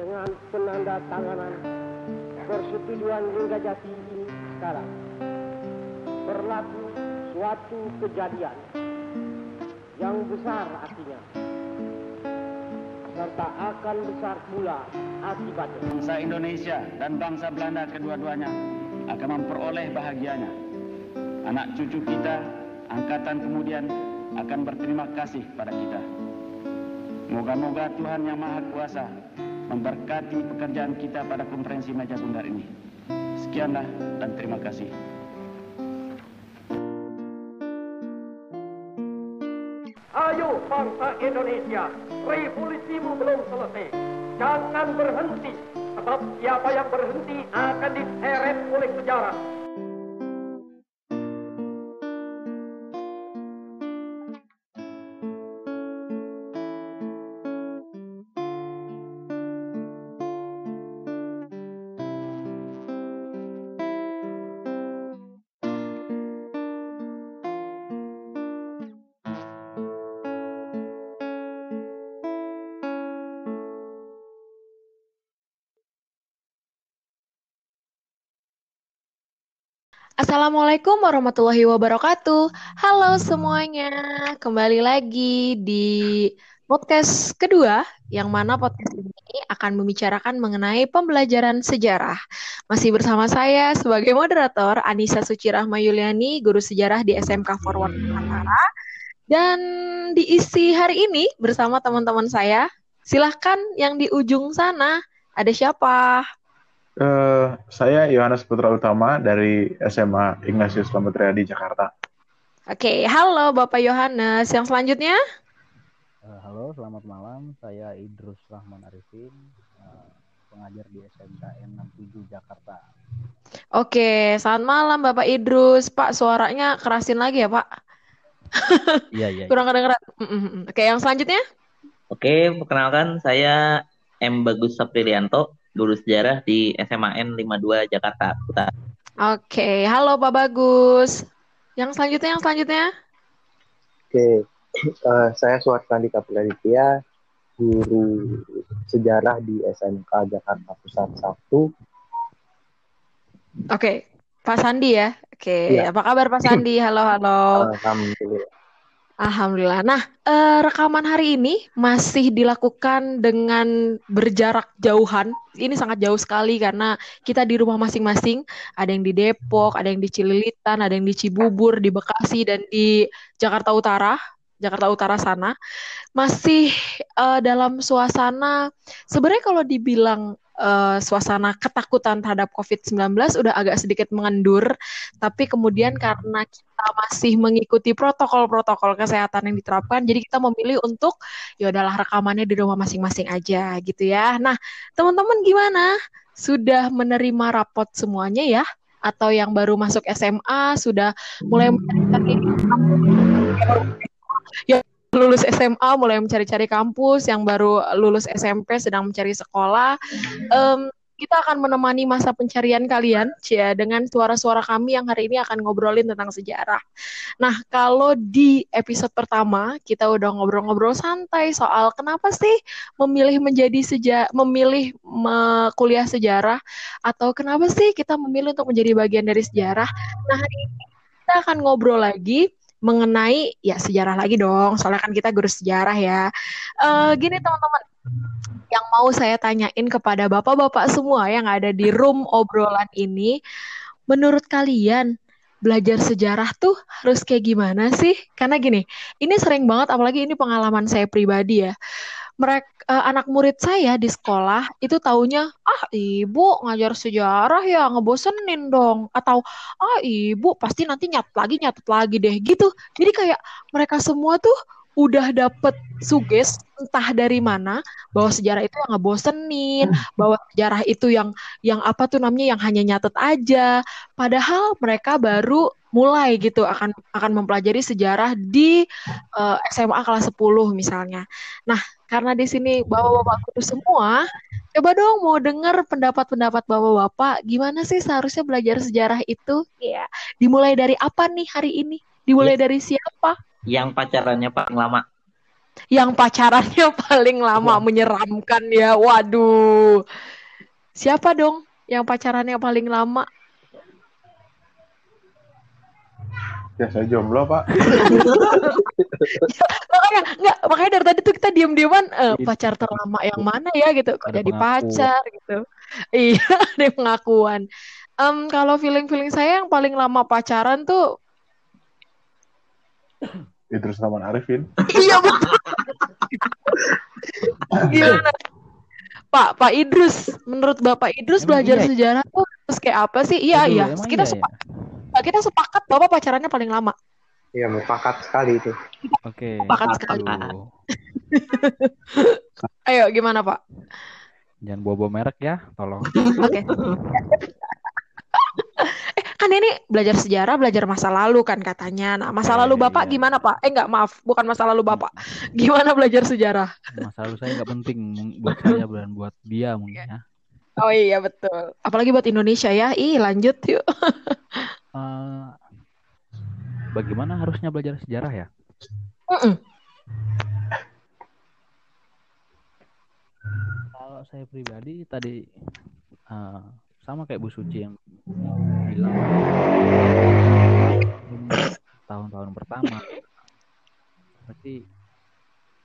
dengan penanda tanganan persetujuan Linggajati ini sekarang berlaku suatu kejadian yang besar artinya serta akan besar pula akibatnya. Bangsa Indonesia dan bangsa Belanda kedua-duanya akan memperoleh bahagianya. Anak cucu kita, angkatan kemudian akan berterima kasih pada kita. Moga-moga Tuhan Yang Maha Kuasa memberkati pekerjaan kita pada konferensi meja bundar ini. Sekianlah dan terima kasih. Ayo bangsa Indonesia, revolusimu belum selesai. Jangan berhenti, sebab siapa yang berhenti akan diseret oleh sejarah. Assalamualaikum warahmatullahi wabarakatuh. Halo semuanya, kembali lagi di podcast kedua, yang mana podcast ini akan membicarakan mengenai pembelajaran sejarah. Masih bersama saya sebagai moderator Anissa Suci Rahma Yuliani, guru sejarah di SMK Forward Nusantara. Dan diisi hari ini bersama teman-teman saya. Silahkan yang di ujung sana, ada siapa? Uh, saya Yohanes Putra Utama dari SMA Ignatius Lametria di Jakarta. Oke, halo Bapak Yohanes. Yang selanjutnya? Uh, halo, selamat malam. Saya Idrus Rahman Arifin, uh, pengajar di SMK N67 Jakarta. Oke, selamat malam Bapak Idrus. Pak, suaranya kerasin lagi ya Pak? Iya, iya. Kurang kedengeran. Oke, yang selanjutnya? Oke, perkenalkan saya M. Bagus Saprilianto, guru sejarah di SMAN 52 Jakarta Utara. Oke, halo Pak Bagus. Yang selanjutnya, yang selanjutnya? Oke, uh, saya Suartandi Kapiladitia, guru sejarah di SMK Jakarta Pusat 1. Oke, Pak Sandi ya. Oke, ya. apa kabar Pak Sandi? Halo, halo. Alhamdulillah. Alhamdulillah. Nah, eh, rekaman hari ini masih dilakukan dengan berjarak jauhan. Ini sangat jauh sekali karena kita di rumah masing-masing. Ada yang di Depok, ada yang di Cililitan, ada yang di Cibubur, di Bekasi, dan di Jakarta Utara. Jakarta Utara sana masih uh, dalam suasana sebenarnya kalau dibilang uh, suasana ketakutan terhadap COVID-19 udah agak sedikit mengendur, tapi kemudian karena kita masih mengikuti protokol-protokol kesehatan yang diterapkan, jadi kita memilih untuk ya udahlah rekamannya di rumah masing-masing aja gitu ya. Nah, teman-teman gimana? Sudah menerima rapot semuanya ya? Atau yang baru masuk SMA sudah mulai mencari yang lulus SMA mulai mencari-cari kampus, yang baru lulus SMP sedang mencari sekolah. Um, kita akan menemani masa pencarian kalian, ya, dengan suara-suara kami yang hari ini akan ngobrolin tentang sejarah. Nah, kalau di episode pertama kita udah ngobrol-ngobrol santai soal kenapa sih memilih menjadi sejarah, memilih me kuliah sejarah, atau kenapa sih kita memilih untuk menjadi bagian dari sejarah. Nah, hari ini kita akan ngobrol lagi mengenai ya sejarah lagi dong, soalnya kan kita guru sejarah ya. Uh, gini teman-teman, yang mau saya tanyain kepada bapak-bapak semua yang ada di room obrolan ini, menurut kalian belajar sejarah tuh harus kayak gimana sih? Karena gini, ini sering banget, apalagi ini pengalaman saya pribadi ya mereka uh, anak murid saya di sekolah itu taunya ah ibu ngajar sejarah ya ngebosenin dong. Atau ah ibu pasti nanti nyat lagi nyatet lagi deh gitu. Jadi kayak mereka semua tuh udah dapet suges entah dari mana bahwa sejarah itu yang ngebosenin, bahwa sejarah itu yang yang apa tuh namanya yang hanya nyatet aja. Padahal mereka baru mulai gitu akan akan mempelajari sejarah di uh, eh, SMA kelas 10 misalnya. Nah, karena di sini bapak-bapak guru semua, coba dong mau dengar pendapat-pendapat bapak-bapak gimana sih seharusnya belajar sejarah itu? Ya, dimulai dari apa nih hari ini? Dimulai ya. dari siapa? Yang pacarannya Pak lama. yang pacarannya paling lama menyeramkan ya. Waduh. Siapa dong yang pacarannya paling lama? Ya saya jomblo pak. makanya nggak makanya dari tadi tuh kita diam-diaman eh, Itu. pacar terlama yang mana ya gitu kok Ada jadi pengakuan. pacar gitu iya ada pengakuan Em, kalau feeling-feeling saya yang paling lama pacaran tuh Idrus Rahman Arifin. iya betul gimana Pak Pak Idrus menurut Bapak Idrus Emang belajar iya? sejarah tuh terus kayak apa sih iya Aduh, iya kita iya ya? sepakat kita sepakat Bapak pacarannya paling lama Iya, mufakat sekali itu. Oke. Sepakat sekali. Ayo gimana Pak Jangan bawa-bawa merek ya, tolong. Oke. kan ini belajar sejarah, belajar masa lalu kan katanya. Nah, masa Oke, lalu Bapak iya. gimana, Pak? Eh, enggak, maaf. Bukan masa lalu Bapak. Gimana belajar sejarah? Masa lalu saya nggak penting buat saya dan buat dia mungkin ya. Oh iya, betul. Apalagi buat Indonesia ya. Ih, lanjut yuk. Eh, bagaimana harusnya belajar sejarah ya? Mm-mm. Kalau saya pribadi tadi eh, sama kayak Bu Suci yang bilang tahun-tahun pertama berarti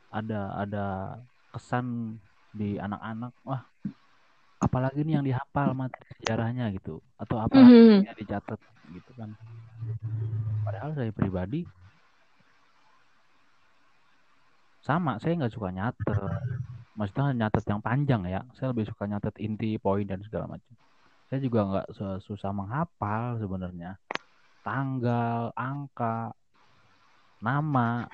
ada ada kesan di anak-anak wah apalagi nih yang dihafal materi sejarahnya gitu. Atau apa Mhm. yang dicatat gitu kan. Padahal saya pribadi sama saya nggak suka nyatet. Maksudnya nyatet yang panjang ya saya lebih suka nyatet inti poin dan segala macam saya juga nggak susah menghafal sebenarnya. Tanggal angka nama.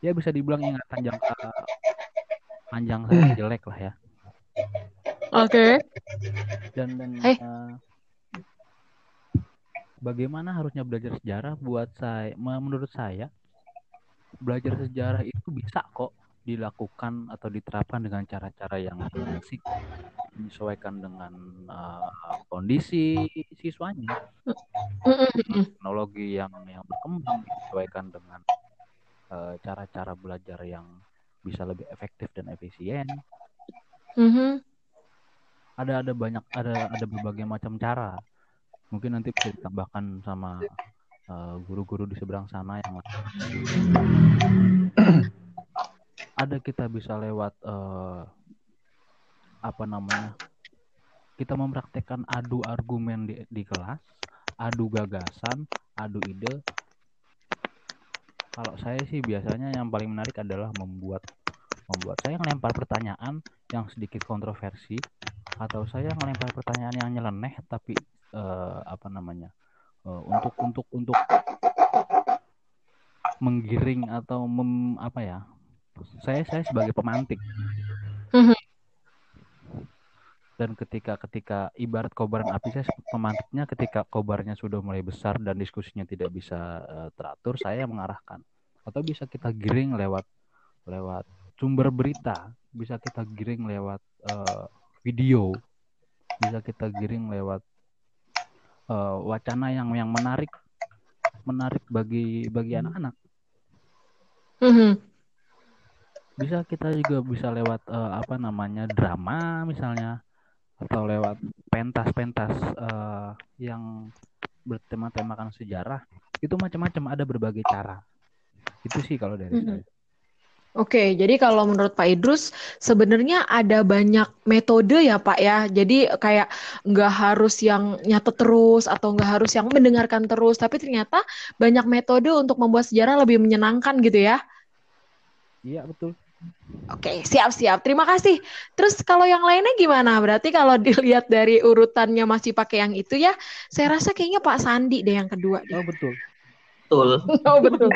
Ya bisa dibilang ingatan jangka panjang saya jelek lah ya. Oke. dan dan Hei. eh, bagaimana harusnya belajar sejarah buat saya me- menurut saya belajar sejarah itu bisa kok dilakukan atau diterapkan dengan cara-cara yang asik menyesuaikan dengan eh, kondisi siswanya. Teknologi yang yang berkembang disesuaikan dengan eh, cara-cara belajar yang bisa lebih efektif dan efisien. Mhm. ada ada banyak ada ada berbagai macam cara. Mungkin nanti bisa ditambahkan sama eh, guru-guru di seberang sana yang ada kita bisa lewat eh, apa namanya kita mempraktekkan adu argumen di, di kelas adu gagasan adu ide kalau saya sih biasanya yang paling menarik adalah membuat membuat saya melempar pertanyaan yang sedikit kontroversi atau saya melempar pertanyaan yang nyeleneh tapi eh, apa namanya eh, untuk untuk untuk menggiring atau mem, apa ya saya saya sebagai pemantik. Dan ketika ketika ibarat kobaran api saya pemantiknya ketika kobarnya sudah mulai besar dan diskusinya tidak bisa eh, teratur saya yang mengarahkan. Atau bisa kita giring lewat lewat sumber berita bisa kita giring lewat eh, video bisa kita giring lewat eh, wacana yang yang menarik menarik bagi bagi anak-anak. Mhm. bisa kita juga bisa lewat eh, apa namanya drama misalnya atau lewat pentas-pentas eh, yang bertema-temakan sejarah itu macam-macam ada berbagai cara itu sih kalau dari Mhm. saya Oke, jadi kalau menurut Pak Idrus sebenarnya ada banyak metode ya Pak ya. Jadi kayak nggak harus yang nyatet terus atau nggak harus yang mendengarkan terus, tapi ternyata banyak metode untuk membuat sejarah lebih menyenangkan gitu ya. iya betul Oke, siap-siap. Terima kasih. Terus kalau yang lainnya gimana? Berarti kalau dilihat dari urutannya masih pakai yang itu ya, saya rasa kayaknya Pak Sandi deh yang kedua. deh. oh betul Betul. Oh betul.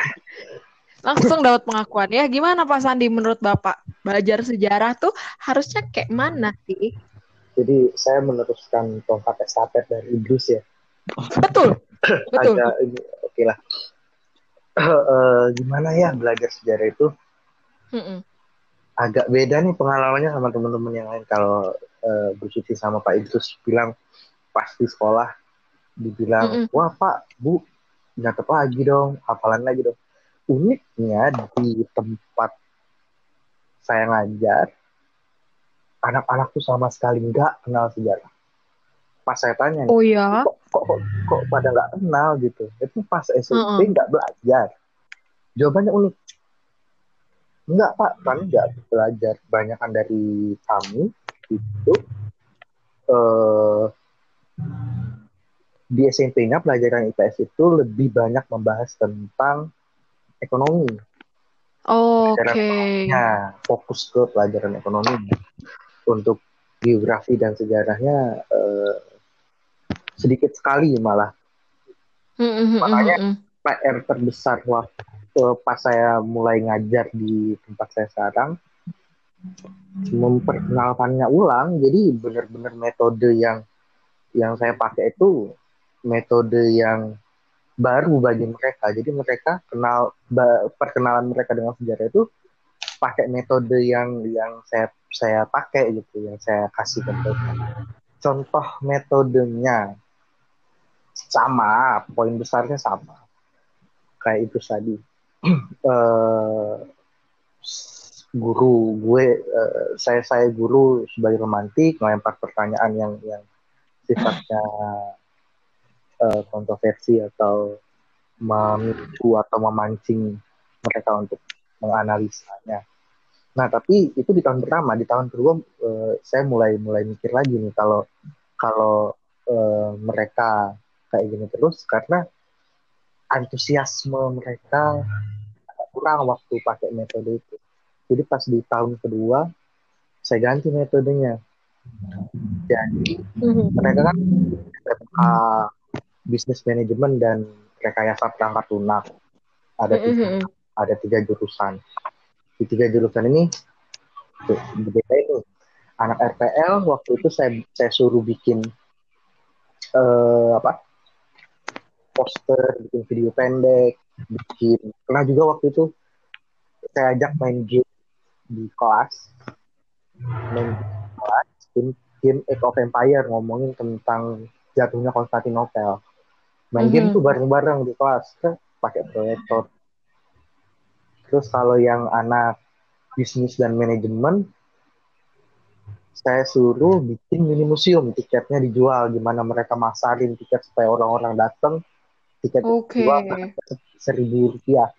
Langsung dapat pengakuan ya. Gimana Pak Sandi menurut Bapak? Belajar sejarah tuh harusnya kayak mana sih? Jadi saya meneruskan tongkat estafet dari Idrus ya. Betul. Betul. Agak ini oke lah. Eh, gimana ya belajar sejarah itu Mm-mm. Agak beda nih pengalamannya sama teman-teman yang lain kalau Bu Suci sama Pak Idrus bilang pas di sekolah dibilang Mm-mm. wah Pak Bu nyatet lagi dong hafalan lagi dong uniknya di tempat saya ngajar, anak-anak tuh sama sekali nggak kenal sejarah. Pas saya tanya, Oh ya. kok, kok, kok, kok pada nggak kenal gitu? Itu pas SMP nggak belajar. Jawabannya unik. Enggak pak, kami nggak belajar. Banyakan dari kami itu eh, di SMP-nya pelajaran IPS itu lebih banyak membahas tentang ekonomi. Oke. Nah, fokus ke pelajaran ekonomi. Untuk geografi dan sejarahnya eh, sedikit sekali malah. Mm, mm, mm, Makanya- mm, mm. PR terbesar waktu pas saya mulai ngajar di tempat saya sekarang memperkenalkannya ulang jadi benar-benar metode yang yang saya pakai itu metode yang baru bagi mereka. Jadi mereka kenal perkenalan mereka dengan sejarah itu pakai metode yang yang saya saya pakai gitu yang saya kasih ke mereka. Contoh metodenya sama poin besarnya sama. Kayak itu tadi eh guru gue eh, saya saya guru sebagai romantik melempar pertanyaan yang yang sifatnya eh, kontroversi atau memicu atau memancing mereka untuk menganalisanya. Nah tapi itu di tahun pertama, di tahun kedua eh, saya mulai mulai mikir lagi nih kalau kalau eh, mereka kayak gini terus karena antusiasme mereka kurang waktu pakai metode itu. Jadi pas di tahun kedua saya ganti metodenya. Jadi Mhm. mereka kan SMK bisnis manajemen dan rekayasa perangkat lunak. Ada Mm, tiga, mm, mm. ada tiga jurusan. Di tiga jurusan ini berbeda itu. Anak RPL waktu itu saya saya suruh bikin eh, apa poster, bikin video pendek, bikin pernah juga waktu itu saya ajak main game di kelas, main di kelas, game, game Age of Empire ngomongin tentang jatuhnya Konstantinopel. Main game Mhm. tuh bareng-bareng di kelas, kan pakai proyektor. Terus kalau yang anak bisnis dan manajemen, saya suruh bikin mini museum, tiketnya dijual, gimana mereka masarin tiket supaya orang-orang datang, tiket Oke. dijual seribu rupiah.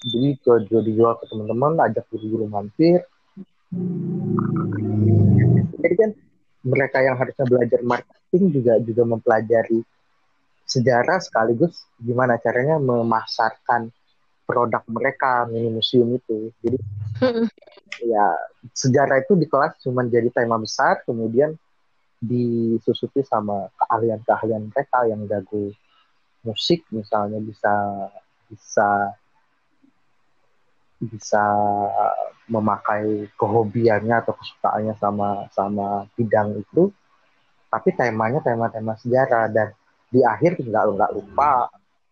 Jadi jual, jual dijual ke teman-teman, ajak guru-guru mampir. Jadi kan mereka yang harusnya belajar marketing juga juga mempelajari sejarah sekaligus gimana caranya memasarkan produk mereka mini museum itu. Jadi Mm, ya sejarah itu di kelas cuma jadi tema besar kemudian disusupi sama keahlian-keahlian mereka yang jago musik misalnya bisa bisa bisa memakai kehobiannya atau kesukaannya sama sama bidang itu. Tapi temanya tema-tema sejarah dan di akhir nggak nggak lupa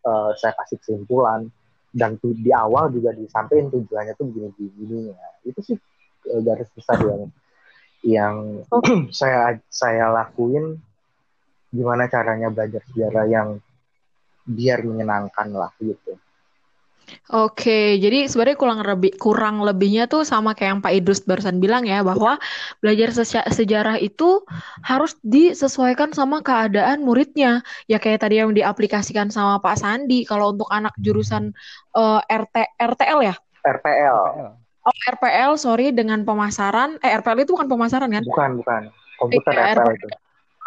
eh, saya kasih kesimpulan. Dan tu- di awal juga disampaikan tujuannya tuh begini begini ya. Itu sih eh, garis besar yang yang saya saya lakuin. Gimana caranya belajar sejarah yang biar menyenangkan lah gitu Oke, jadi sebenarnya kurang lebih kurang lebihnya tuh sama kayak yang Pak Idrus barusan bilang ya bahwa belajar sejarah itu harus disesuaikan sama keadaan muridnya. Ya kayak tadi yang diaplikasikan sama Pak Sandi. Kalau untuk anak jurusan eh, RT RTL ya, RPL oh RPL sorry dengan pemasaran. Eh RPL itu bukan pemasaran kan? bukan bukan komputer Iya, RPL itu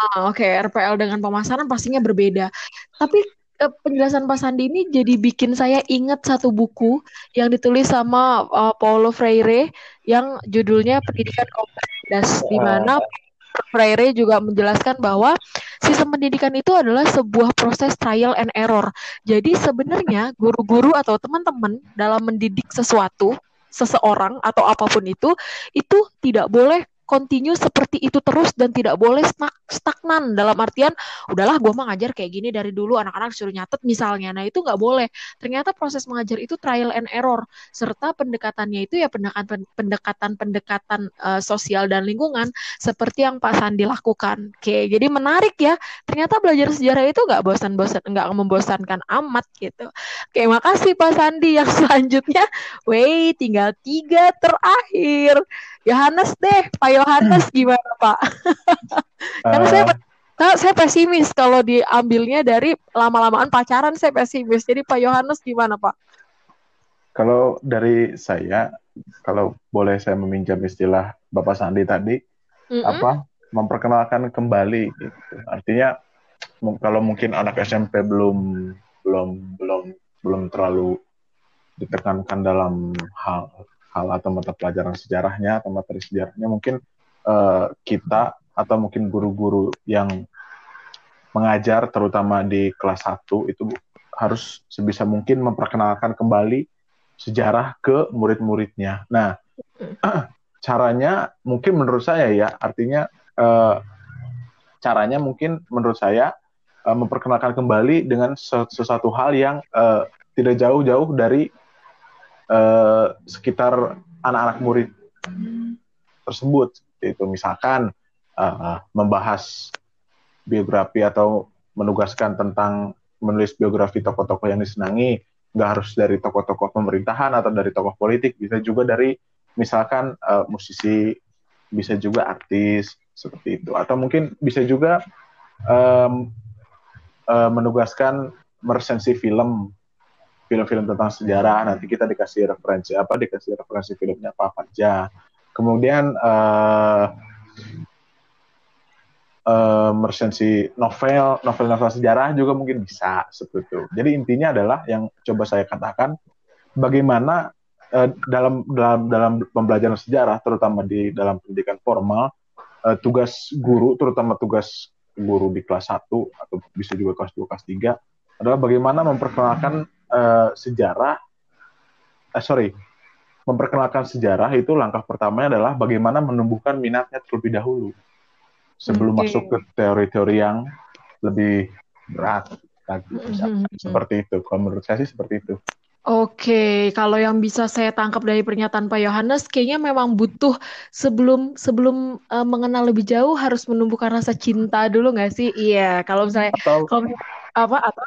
Ah, Oke, RPL dengan pemasaran pastinya berbeda. Tapi eh, penjelasan Pak Sandi ini jadi bikin saya ingat satu buku yang ditulis sama eh, Paulo Freire yang judulnya Pendidikan Komunitas, di mana Freire juga menjelaskan bahwa sistem pendidikan itu adalah sebuah proses trial and error. Jadi sebenarnya guru-guru atau teman-teman dalam mendidik sesuatu, seseorang atau apa pun itu, itu tidak boleh continue seperti itu terus dan tidak boleh stagnan. Dalam artian udahlah gue mah ngajar kayak gini dari dulu anak-anak suruh nyatet misalnya. Nah itu nggak boleh. Ternyata proses mengajar itu trial and error serta pendekatannya itu ya pendekatan pendekatan pendekatan uh, sosial dan lingkungan seperti yang Pak Sandi lakukan. Oke jadi menarik ya. Ternyata belajar sejarah itu nggak bosan-bosan nggak membosankan amat gitu. Oke makasih Pak Sandi. Yang selanjutnya wait tinggal tiga terakhir Yohanes deh, Pak Yohanes gimana Pak? Karena uh, saya eh. saya pesimis kalau diambilnya dari lama-lamaan pacaran saya pesimis. Jadi Pak Yohanes gimana Pak? Kalau dari saya, kalau boleh saya meminjam istilah Bapak Sandi tadi, mm-hmm. apa memperkenalkan kembali. Gitu. Artinya kalau mungkin anak SMP belum belum belum belum terlalu ditekankan dalam hal hal atau mata pelajaran sejarahnya atau materi sejarahnya mungkin uh, kita atau mungkin guru-guru yang mengajar terutama di kelas 1 itu harus sebisa mungkin memperkenalkan kembali sejarah ke murid-muridnya. Nah, caranya mungkin menurut saya ya, artinya uh, caranya mungkin menurut saya uh, memperkenalkan kembali dengan sesuatu hal yang uh, tidak jauh-jauh dari uh, sekitar anak-anak murid tersebut itu. Misalkan uh, membahas biografi atau menugaskan tentang menulis biografi tokoh-tokoh yang disenangi nggak harus dari tokoh-tokoh pemerintahan atau dari tokoh politik bisa juga dari misalkan uh, musisi bisa juga artis seperti itu. Atau mungkin bisa juga um, uh, menugaskan meresensi film film-film tentang sejarah nanti kita dikasih referensi apa dikasih referensi filmnya apa aja. Kemudian uh, uh, meresensi novel novel-novel sejarah juga mungkin bisa seperti itu. Jadi intinya adalah yang coba saya katakan bagaimana uh, dalam dalam dalam pembelajaran sejarah terutama di dalam pendidikan formal uh, tugas guru terutama tugas guru di kelas 1 atau bisa juga kelas 2 kelas 3 adalah bagaimana memperkenalkan uh, sejarah, uh, sorry, memperkenalkan sejarah itu langkah pertamanya adalah bagaimana menumbuhkan minatnya terlebih dahulu sebelum okay. masuk ke teori-teori yang lebih berat lagi, mm-hmm. seperti itu. Kalau menurut saya sih seperti itu. Oke, kalau yang bisa saya tangkap dari pernyataan Pak Yohanes, kayaknya memang butuh sebelum sebelum uh, mengenal lebih jauh harus menumbuhkan rasa cinta dulu nggak sih? Iya, kalau misalnya atau, kalau apa atau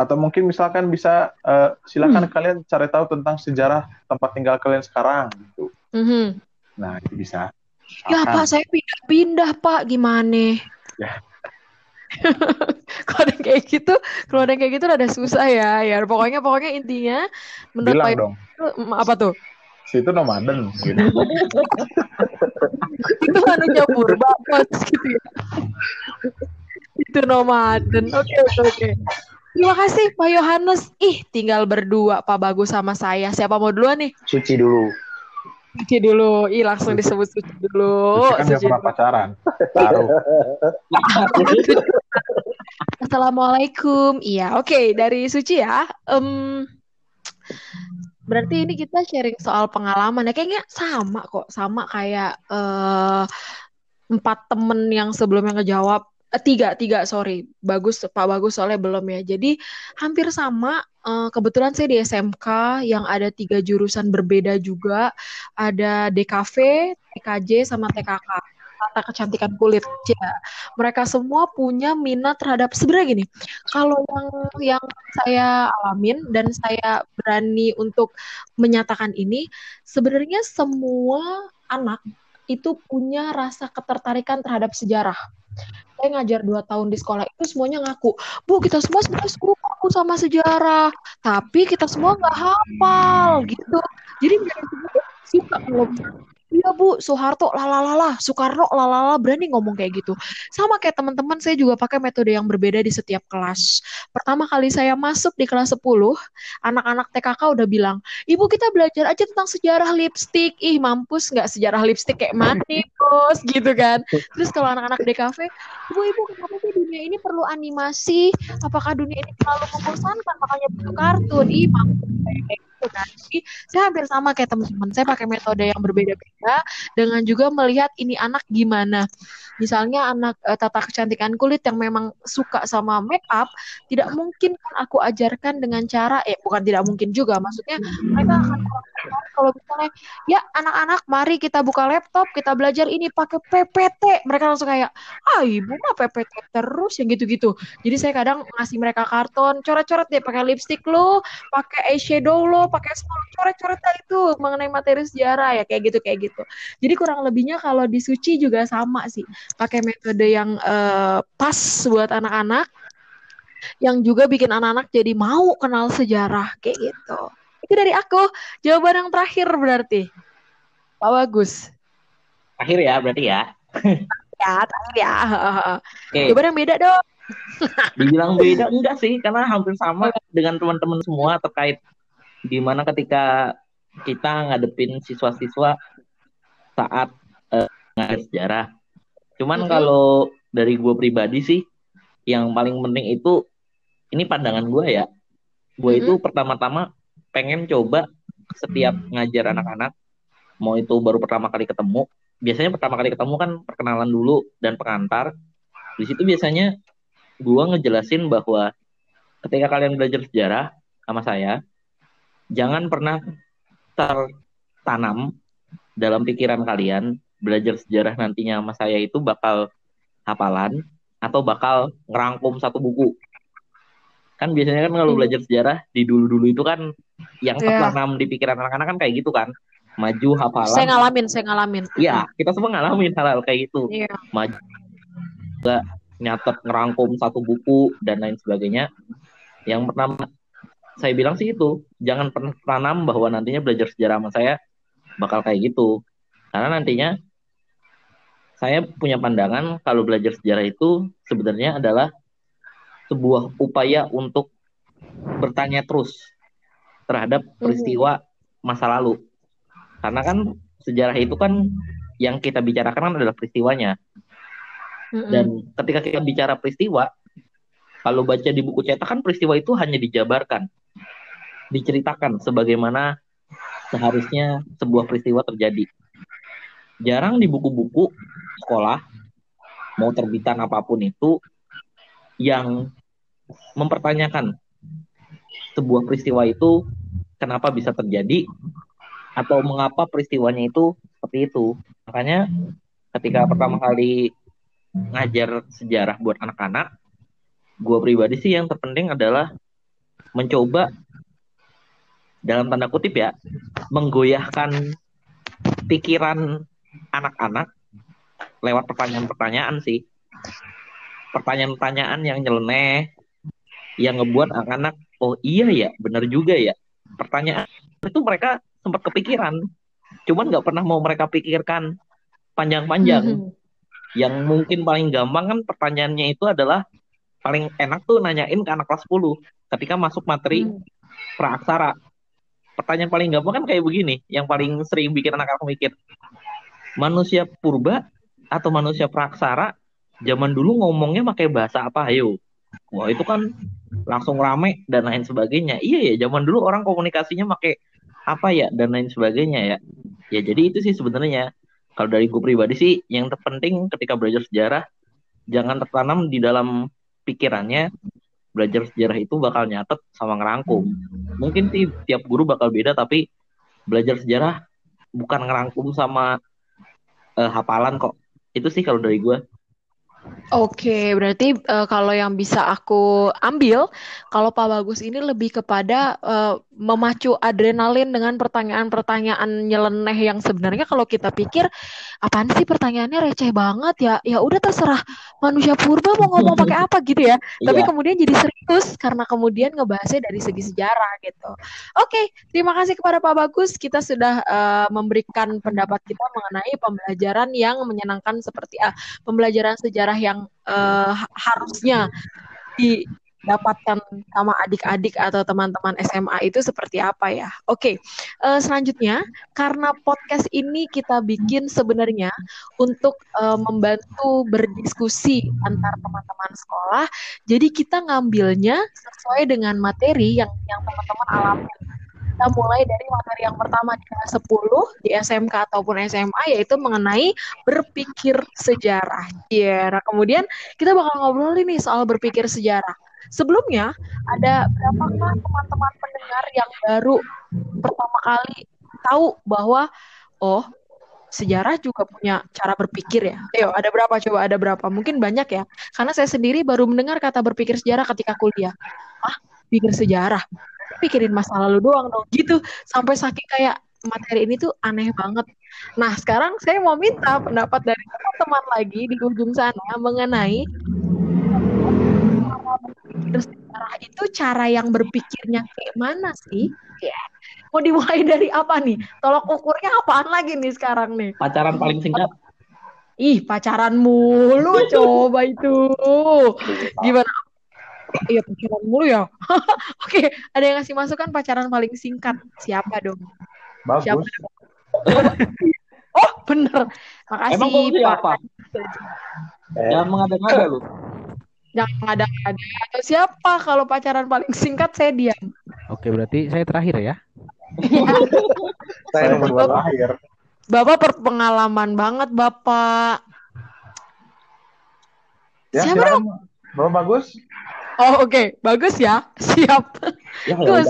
atau mungkin misalkan bisa uh, silakan hmm. kalian cari tahu tentang sejarah tempat tinggal kalian sekarang gitu. Mm-hmm. Nah itu bisa. Ya Pak saya pindah-pindah Pak gimana? Ya. kalau ada kayak gitu, kalau ada kayak gitu ada susah ya. Ya pokoknya pokoknya intinya menurut Bilang Pak dong. Itu, apa tuh? Situ nomaden gitu. itu manusia purba gitu ya. itu nomaden. Oke okay, oke okay, oke. Terima kasih Pak Yohanes. Ih, tinggal berdua Pak Bagus sama saya. Siapa mau duluan nih? Suci dulu. Suci dulu. Ih, langsung disebut Suci dulu. Suci kan Suci pernah pacaran. Assalamualaikum. Iya, oke. Okay. Dari Suci ya. Um, berarti ini kita sharing soal pengalaman ya. Kayaknya sama kok. Sama kayak uh, empat temen yang sebelumnya ngejawab Eh, tiga tiga sorry. Bagus pak bagus soalnya belum ya. Jadi hampir sama uh, kebetulan saya di SMK yang ada tiga jurusan berbeda juga. Ada DKV TKJ sama TKK tata kecantikan kulit ya mereka semua punya minat terhadap sebenarnya gini kalau yang yang saya alamin dan saya berani untuk menyatakan ini sebenarnya semua anak itu punya rasa ketertarikan terhadap sejarah. Saya ngajar dua tahun di sekolah itu semuanya ngaku bu kita semua sebenarnya suka aku sama sejarah tapi kita semua nggak hafal gitu. Jadi mereka suka kalau Iya Bu, Soeharto lalalala, Soekarno lalala berani ngomong kayak gitu. Sama kayak teman-teman saya juga pakai metode yang berbeda di setiap kelas. Pertama kali saya masuk di kelas 10, anak-anak TKK udah bilang, "Ibu kita belajar aja tentang sejarah lipstick." Ih, mampus nggak sejarah lipstick kayak mana, Bos? gitu kan. Terus kalau anak-anak DKV, "Ibu, Ibu, kenapa sih dunia ini perlu animasi? Apakah dunia ini terlalu membosankan makanya butuh kartun?" Ih, mampus kayak kan. Jadi saya hampir sama kayak teman-teman. Saya pakai metode yang berbeda-beda dengan juga melihat ini anak gimana. Misalnya anak uh, tata kecantikan kulit yang memang suka sama make up, tidak mungkin kan aku ajarkan dengan cara eh bukan tidak mungkin juga, maksudnya mereka akan kalau misalnya ya anak-anak mari kita buka laptop, kita belajar ini pakai PPT. Mereka langsung kayak, "Ah, Ibu mah PPT terus yang gitu-gitu." Jadi saya kadang ngasih mereka karton, coret-coret deh pakai lipstick lo, pakai eyeshadow lo, pakai coret-coret itu mengenai materi sejarah ya kayak gitu kayak gitu. Jadi kurang lebihnya kalau di suci juga sama sih pakai metode yang uh, pas buat anak-anak yang juga bikin anak-anak jadi mau kenal sejarah kayak gitu. Itu dari aku. Jawaban yang terakhir berarti. Pak Bagus. Akhir ya berarti ya. ya, terakhir ya. Okay. Jawaban yang beda dong. Dibilang beda enggak sih, karena hampir sama dengan teman-teman semua terkait gimana ketika kita ngadepin siswa-siswa saat uh, sejarah Cuman mm-hmm. kalau dari gue pribadi sih, yang paling penting itu ini pandangan gue ya. Gue mm-hmm. itu pertama-tama pengen coba setiap ngajar anak-anak, mau itu baru pertama kali ketemu. Biasanya pertama kali ketemu kan perkenalan dulu dan pengantar. Di situ biasanya gue ngejelasin bahwa ketika kalian belajar sejarah sama saya, jangan pernah tertanam dalam pikiran kalian belajar sejarah nantinya sama saya itu bakal hafalan atau bakal ngerangkum satu buku. Kan biasanya kan kalau hmm. belajar sejarah di dulu-dulu itu kan yang yeah. tertanam di pikiran anak-anak kan kayak gitu kan. Maju hafalan. Saya ngalamin, saya ngalamin. Iya, kita semua ngalamin hal-hal kayak gitu. Yeah. Maju nyatet ngerangkum satu buku dan lain sebagainya. Yang pertama saya bilang sih itu, jangan pernah tanam bahwa nantinya belajar sejarah sama saya bakal kayak gitu. Karena nantinya saya punya pandangan kalau belajar sejarah itu sebenarnya adalah sebuah upaya untuk bertanya terus terhadap mhm. peristiwa masa lalu. Karena kan sejarah itu kan yang kita bicarakan kan adalah peristiwanya. Mhm. Dan ketika kita bicara peristiwa, kalau baca di buku cetak kan peristiwa itu hanya dijabarkan, diceritakan sebagaimana seharusnya sebuah peristiwa terjadi. Jarang di buku-buku sekolah mau terbitan apa pun itu yang mempertanyakan sebuah peristiwa itu kenapa bisa terjadi atau mengapa peristiwanya itu seperti itu. Makanya ketika pertama kali ngajar sejarah buat anak-anak, gue pribadi sih yang terpenting adalah mencoba dalam tanda kutip ya menggoyahkan pikiran anak-anak lewat pertanyaan-pertanyaan sih. Pertanyaan-pertanyaan yang nyeleneh, yang ngebuat anak-anak, oh iya ya, bener juga ya. Pertanyaan itu mereka sempat kepikiran, cuman nggak pernah mau mereka pikirkan panjang-panjang. Mm -hmm. Yang mungkin paling gampang kan pertanyaannya itu adalah paling enak tuh nanyain ke anak kelas 10 ketika masuk materi mm. praaksara. Pertanyaan paling gampang kan kayak begini, yang paling sering bikin anak-anak mikir. Manusia purba atau manusia praksara zaman dulu ngomongnya pakai bahasa apa? Ayo. Wah itu kan langsung rame dan lain sebagainya. Iya ya zaman dulu orang komunikasinya pakai apa ya dan lain sebagainya ya. Ya jadi itu sih sebenarnya. Kalau dari gue pribadi sih yang terpenting ketika belajar sejarah jangan tertanam di dalam pikirannya belajar sejarah itu bakal nyatet sama ngerangkum. Mungkin sih tiap guru bakal beda tapi belajar sejarah bukan ngerangkum sama uh, hafalan kok. Itu sih kalau dari gue Oke, berarti uh, kalau yang bisa aku ambil, kalau Pak Bagus ini lebih kepada uh, memacu adrenalin dengan pertanyaan-pertanyaan nyeleneh yang sebenarnya. Kalau kita pikir apaan sih pertanyaannya? Receh banget ya. Ya udah terserah. Manusia purba mau ngomong pakai apa gitu ya. Tapi yeah. kemudian jadi serius karena kemudian ngebahasnya dari segi sejarah gitu. Oke terima kasih kepada Pak Bagus. Kita sudah uh, memberikan pendapat kita mengenai pembelajaran yang menyenangkan seperti uh, pembelajaran sejarah yang uh, harusnya di dapatkan sama adik-adik atau teman-teman SMA itu seperti apa ya? Oke, okay. uh, eh, selanjutnya karena podcast ini kita bikin sebenarnya untuk uh, membantu berdiskusi antar teman-teman sekolah, jadi kita ngambilnya sesuai dengan materi yang yang teman-teman alami kita mulai dari materi yang pertama di kelas 10 di SMK ataupun SMA yaitu mengenai berpikir sejarah. Ya, kemudian kita bakal ngobrol nih soal berpikir sejarah. Sebelumnya ada berapakah teman-teman pendengar yang baru pertama kali tahu bahwa oh sejarah juga punya cara berpikir ya. Ayo, ada berapa coba? Ada berapa? Mungkin banyak ya. Karena saya sendiri baru mendengar kata berpikir sejarah ketika kuliah. Ah, pikir sejarah. Pikirin masa lalu doang dong. Gitu. Sampai saking kayak materi ini tuh aneh banget. Nah, sekarang saya mau minta pendapat dari teman-teman lagi di ujung sana mengenai sejarah itu cara yang berpikirnya kayak mana sih? Ya. Mau dimulai dari apa nih? Tolok ukurnya apaan lagi nih sekarang nih? Pacaran paling singkat. Ih, pacaran mulu coba itu. Gimana? Iya, pacaran mulu ya. Oke, ada yang ngasih masukan pacaran paling singkat. Siapa dong? Bagus. Siapa oh, bener. Makasih, Emang Pak. Jangan mengada-ngada lu. Jangan ada-ada. Siapa kalau pacaran paling singkat saya diam. Oke, berarti saya terakhir ya. Saya nomor dua terakhir. Bapak berpengalaman banget, Bapak. Ya, Siapa dong? Bapak bagus? Oh, oke. Okay. Bagus ya. Siap. Ya, Gus.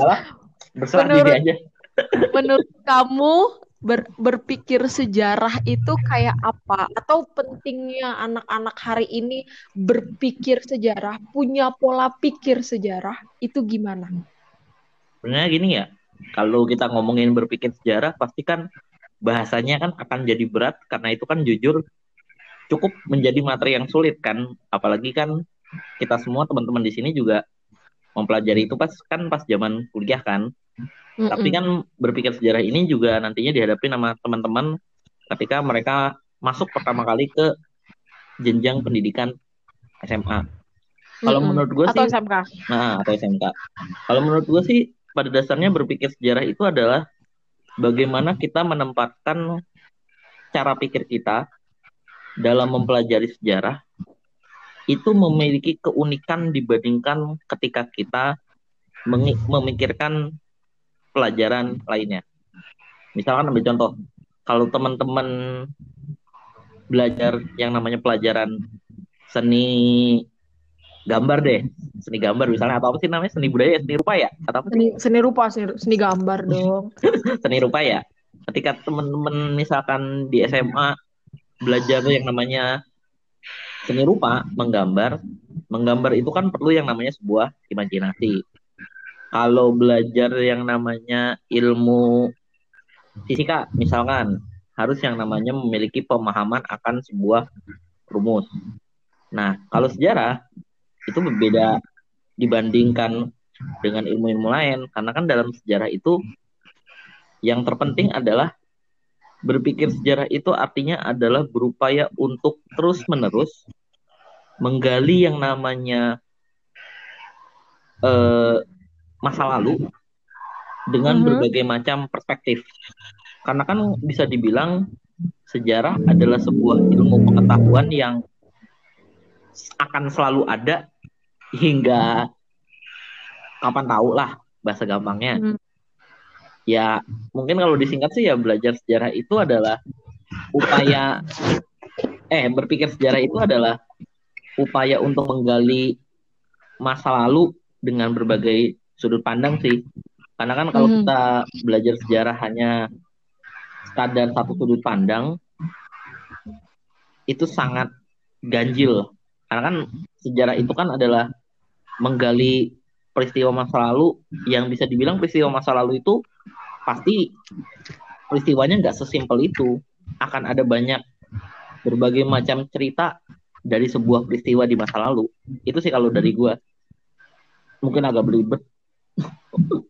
menurut, aja. menurut kamu ber, berpikir sejarah itu kayak apa? Atau pentingnya anak-anak hari ini berpikir sejarah, punya pola pikir sejarah, itu gimana? Sebenarnya gini ya, kalau kita ngomongin berpikir sejarah pasti kan bahasanya kan akan jadi berat karena itu kan jujur cukup menjadi materi yang sulit kan apalagi kan kita semua teman-teman di sini juga mempelajari itu pas kan pas zaman kuliah kan mm -mm. tapi kan berpikir sejarah ini juga nantinya dihadapi sama teman-teman ketika mereka masuk pertama kali ke jenjang pendidikan SMA kalau mm -mm. menurut gue sih SMK. nah atau SMK kalau menurut gue sih pada dasarnya berpikir sejarah itu adalah bagaimana kita menempatkan cara pikir kita dalam mempelajari sejarah itu memiliki keunikan dibandingkan ketika kita memikirkan pelajaran lainnya. Misalkan ambil contoh, kalau teman-teman belajar yang namanya pelajaran seni gambar deh seni gambar misalnya atau apa sih namanya seni budaya seni rupa ya atau apa sih? seni seni rupa seni, seni gambar dong seni rupa ya ketika temen-temen misalkan di SMA belajar yang namanya seni rupa menggambar. Menggambar itu kan perlu yang namanya sebuah imajinasi. Kalau belajar yang namanya ilmu fisika misalkan harus yang namanya memiliki pemahaman akan sebuah rumus. Nah kalau sejarah itu berbeda dibandingkan dengan ilmu-ilmu lain. Karena kan dalam sejarah itu yang terpenting adalah berpikir sejarah itu artinya adalah berupaya untuk terus-menerus menggali yang namanya eh, masa lalu dengan uh-huh. berbagai macam perspektif. Karena kan bisa dibilang sejarah adalah sebuah ilmu pengetahuan yang akan selalu ada hingga kapan tahu lah bahasa gampangnya. Hmm. Ya mungkin kalau disingkat sih ya belajar sejarah itu adalah upaya eh berpikir sejarah itu adalah upaya untuk menggali masa lalu dengan berbagai sudut pandang sih. Karena kan kalau hmm. kita belajar sejarah hanya sekadar satu sudut pandang itu sangat ganjil. Karena kan sejarah itu kan adalah menggali peristiwa masa lalu yang bisa dibilang peristiwa masa lalu itu pasti peristiwanya nggak sesimpel itu. Akan ada banyak berbagai macam cerita dari sebuah peristiwa di masa lalu. Itu sih kalau dari gue mungkin agak belibet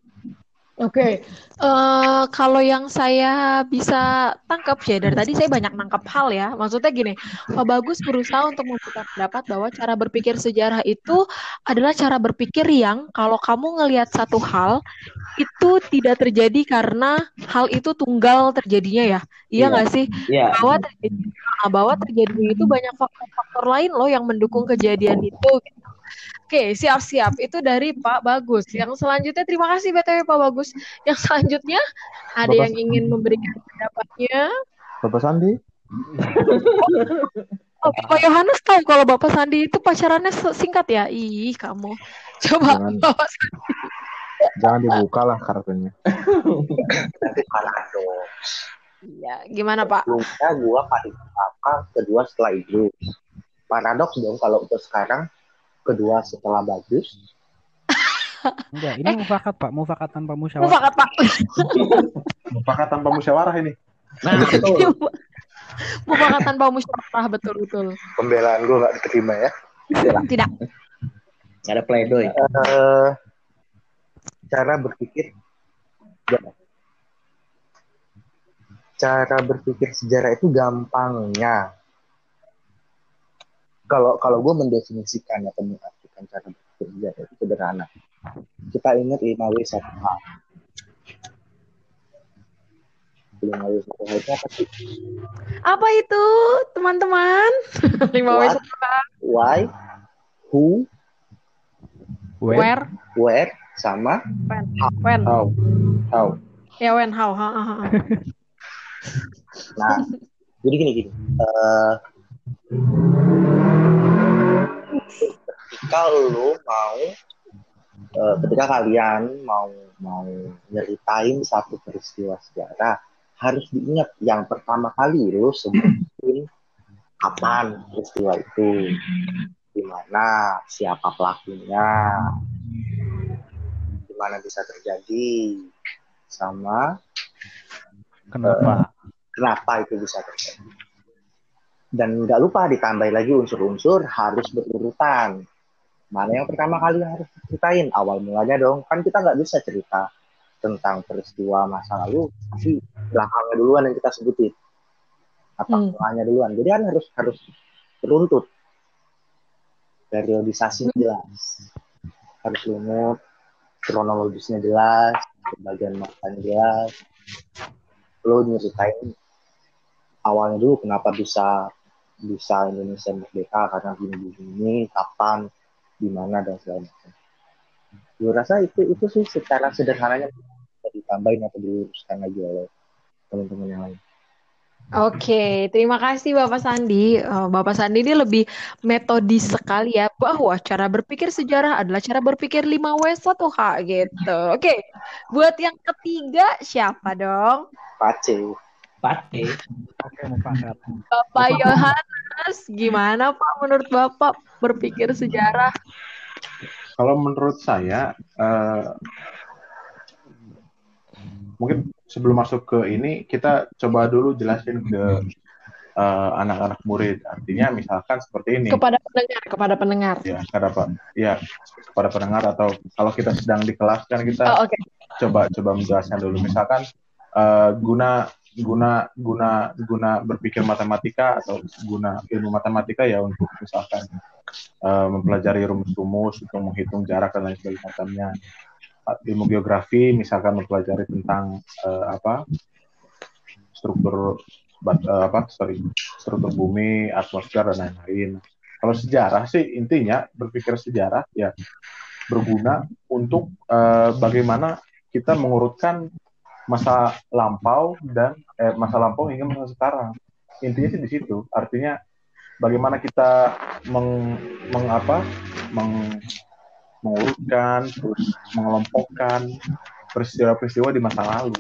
Oke, okay. uh, eh, kalau yang saya bisa tangkap ya dari tadi saya banyak nangkap hal ya. Maksudnya gini, Pak Bagus berusaha untuk membuka pendapat bahwa cara berpikir sejarah itu adalah cara berpikir yang kalau kamu ngelihat satu hal itu tidak terjadi karena hal itu tunggal terjadinya ya. Iya nggak yeah. sih? Yeah. Bahwa terjadi, bahwa terjadi itu banyak faktor-faktor lain loh yang mendukung kejadian itu. Gitu Oke, siap-siap. Itu dari Pak Bagus. Yang selanjutnya, terima kasih BTW Pak Bagus. Yang selanjutnya, ada Bapak yang ingin memberikan pendapatnya. Bapak Sandi. oh, Bapak Yohanes tahu kalau Bapak Sandi itu pacarannya singkat ya? Ih, kamu. Coba Jangan. Bapak Sandi. Jangan dibuka lah kartunya. Iya, gimana Pak? Sebelumnya gue paling apa kedua setelah itu. Paradoks dong kalau untuk sekarang kedua setelah bagus. Enggak, ini eh. mufakat Pak, mufakat tanpa musyawarah. Mufakat Pak. mufakat tanpa musyawarah ini. Nah, betul. mufakat tanpa musyawarah betul betul. Pembelaan gue gak diterima ya. Tidak. Tidak. Gak ada playdoy. Uh, cara berpikir cara berpikir sejarah itu gampangnya kalau kalau gue mendefinisikan atau mengartikan cara berpikir sejarah itu sederhana kita ingat 5W 1H 5W 1H itu apa sih? Apa itu, teman-teman? 5W 1H. Why, who, where, where, where sama when, when. how, how. Ya when, how, ha, ha, ha. nah, jadi gini gini. Uh, ketika lo mau uh, ketika kalian mau mau nyeritain satu peristiwa sejarah harus diingat yang pertama kali lo sebutin kapan peristiwa itu. Di mana siapa pelakunya di mana bisa terjadi sama kenapa? uh, kenapa itu bisa terjadi dan nggak lupa ditambah lagi unsur-unsur harus berurutan. Mana yang pertama kali harus ceritain awal mulanya dong. Kan kita nggak bisa cerita tentang peristiwa masa lalu tapi belakangnya duluan yang kita sebutin. Apa hmm. mulanya duluan? Jadi kan harus harus beruntut. Periodisasi jelas. Harus lumut. Kronologisnya jelas. Bagian masanya jelas. Lo nyeritain awalnya dulu kenapa bisa bisa Indonesia merdeka karena gini gini kapan di mana dan segala macam. Gue rasa itu itu sih secara sederhananya bisa ditambahin atau diluruskan lagi oleh teman-teman yang lain. Oke, terima kasih Bapak Sandi. Eh, Bapak Sandi ini lebih metodis sekali ya bahwa cara berpikir sejarah adalah cara berpikir 5W1H gitu. Oke, buat yang ketiga siapa dong? Pace. Pace. Bapak Yohanes, gimana Pak menurut Bapak berpikir sejarah? Kalau menurut saya, uh, mungkin sebelum masuk ke ini kita coba dulu jelasin ke uh, anak-anak murid. Artinya misalkan seperti ini. Kepada pendengar, kepada pendengar. Ya, kepada Pak. Ya, kepada pendengar atau kalau kita sedang di kelas kan kita oh, okay. coba coba menjelaskan dulu. Misalkan uh, guna guna guna guna berpikir matematika atau guna ilmu matematika ya untuk misalkan uh, mempelajari rumus-rumus untuk menghitung jarak dan lain sebagainya. Ilmu geografi misalkan mempelajari tentang uh, apa struktur uh, apa sorry struktur bumi atmosfer dan lain-lain. Kalau sejarah sih intinya berpikir sejarah ya berguna untuk uh, bagaimana kita mengurutkan masa lampau dan eh, masa lampau hingga masa sekarang. Intinya sih di situ. Artinya bagaimana kita meng, meng apa meng, mengurutkan terus mengelompokkan peristiwa-peristiwa di masa lalu.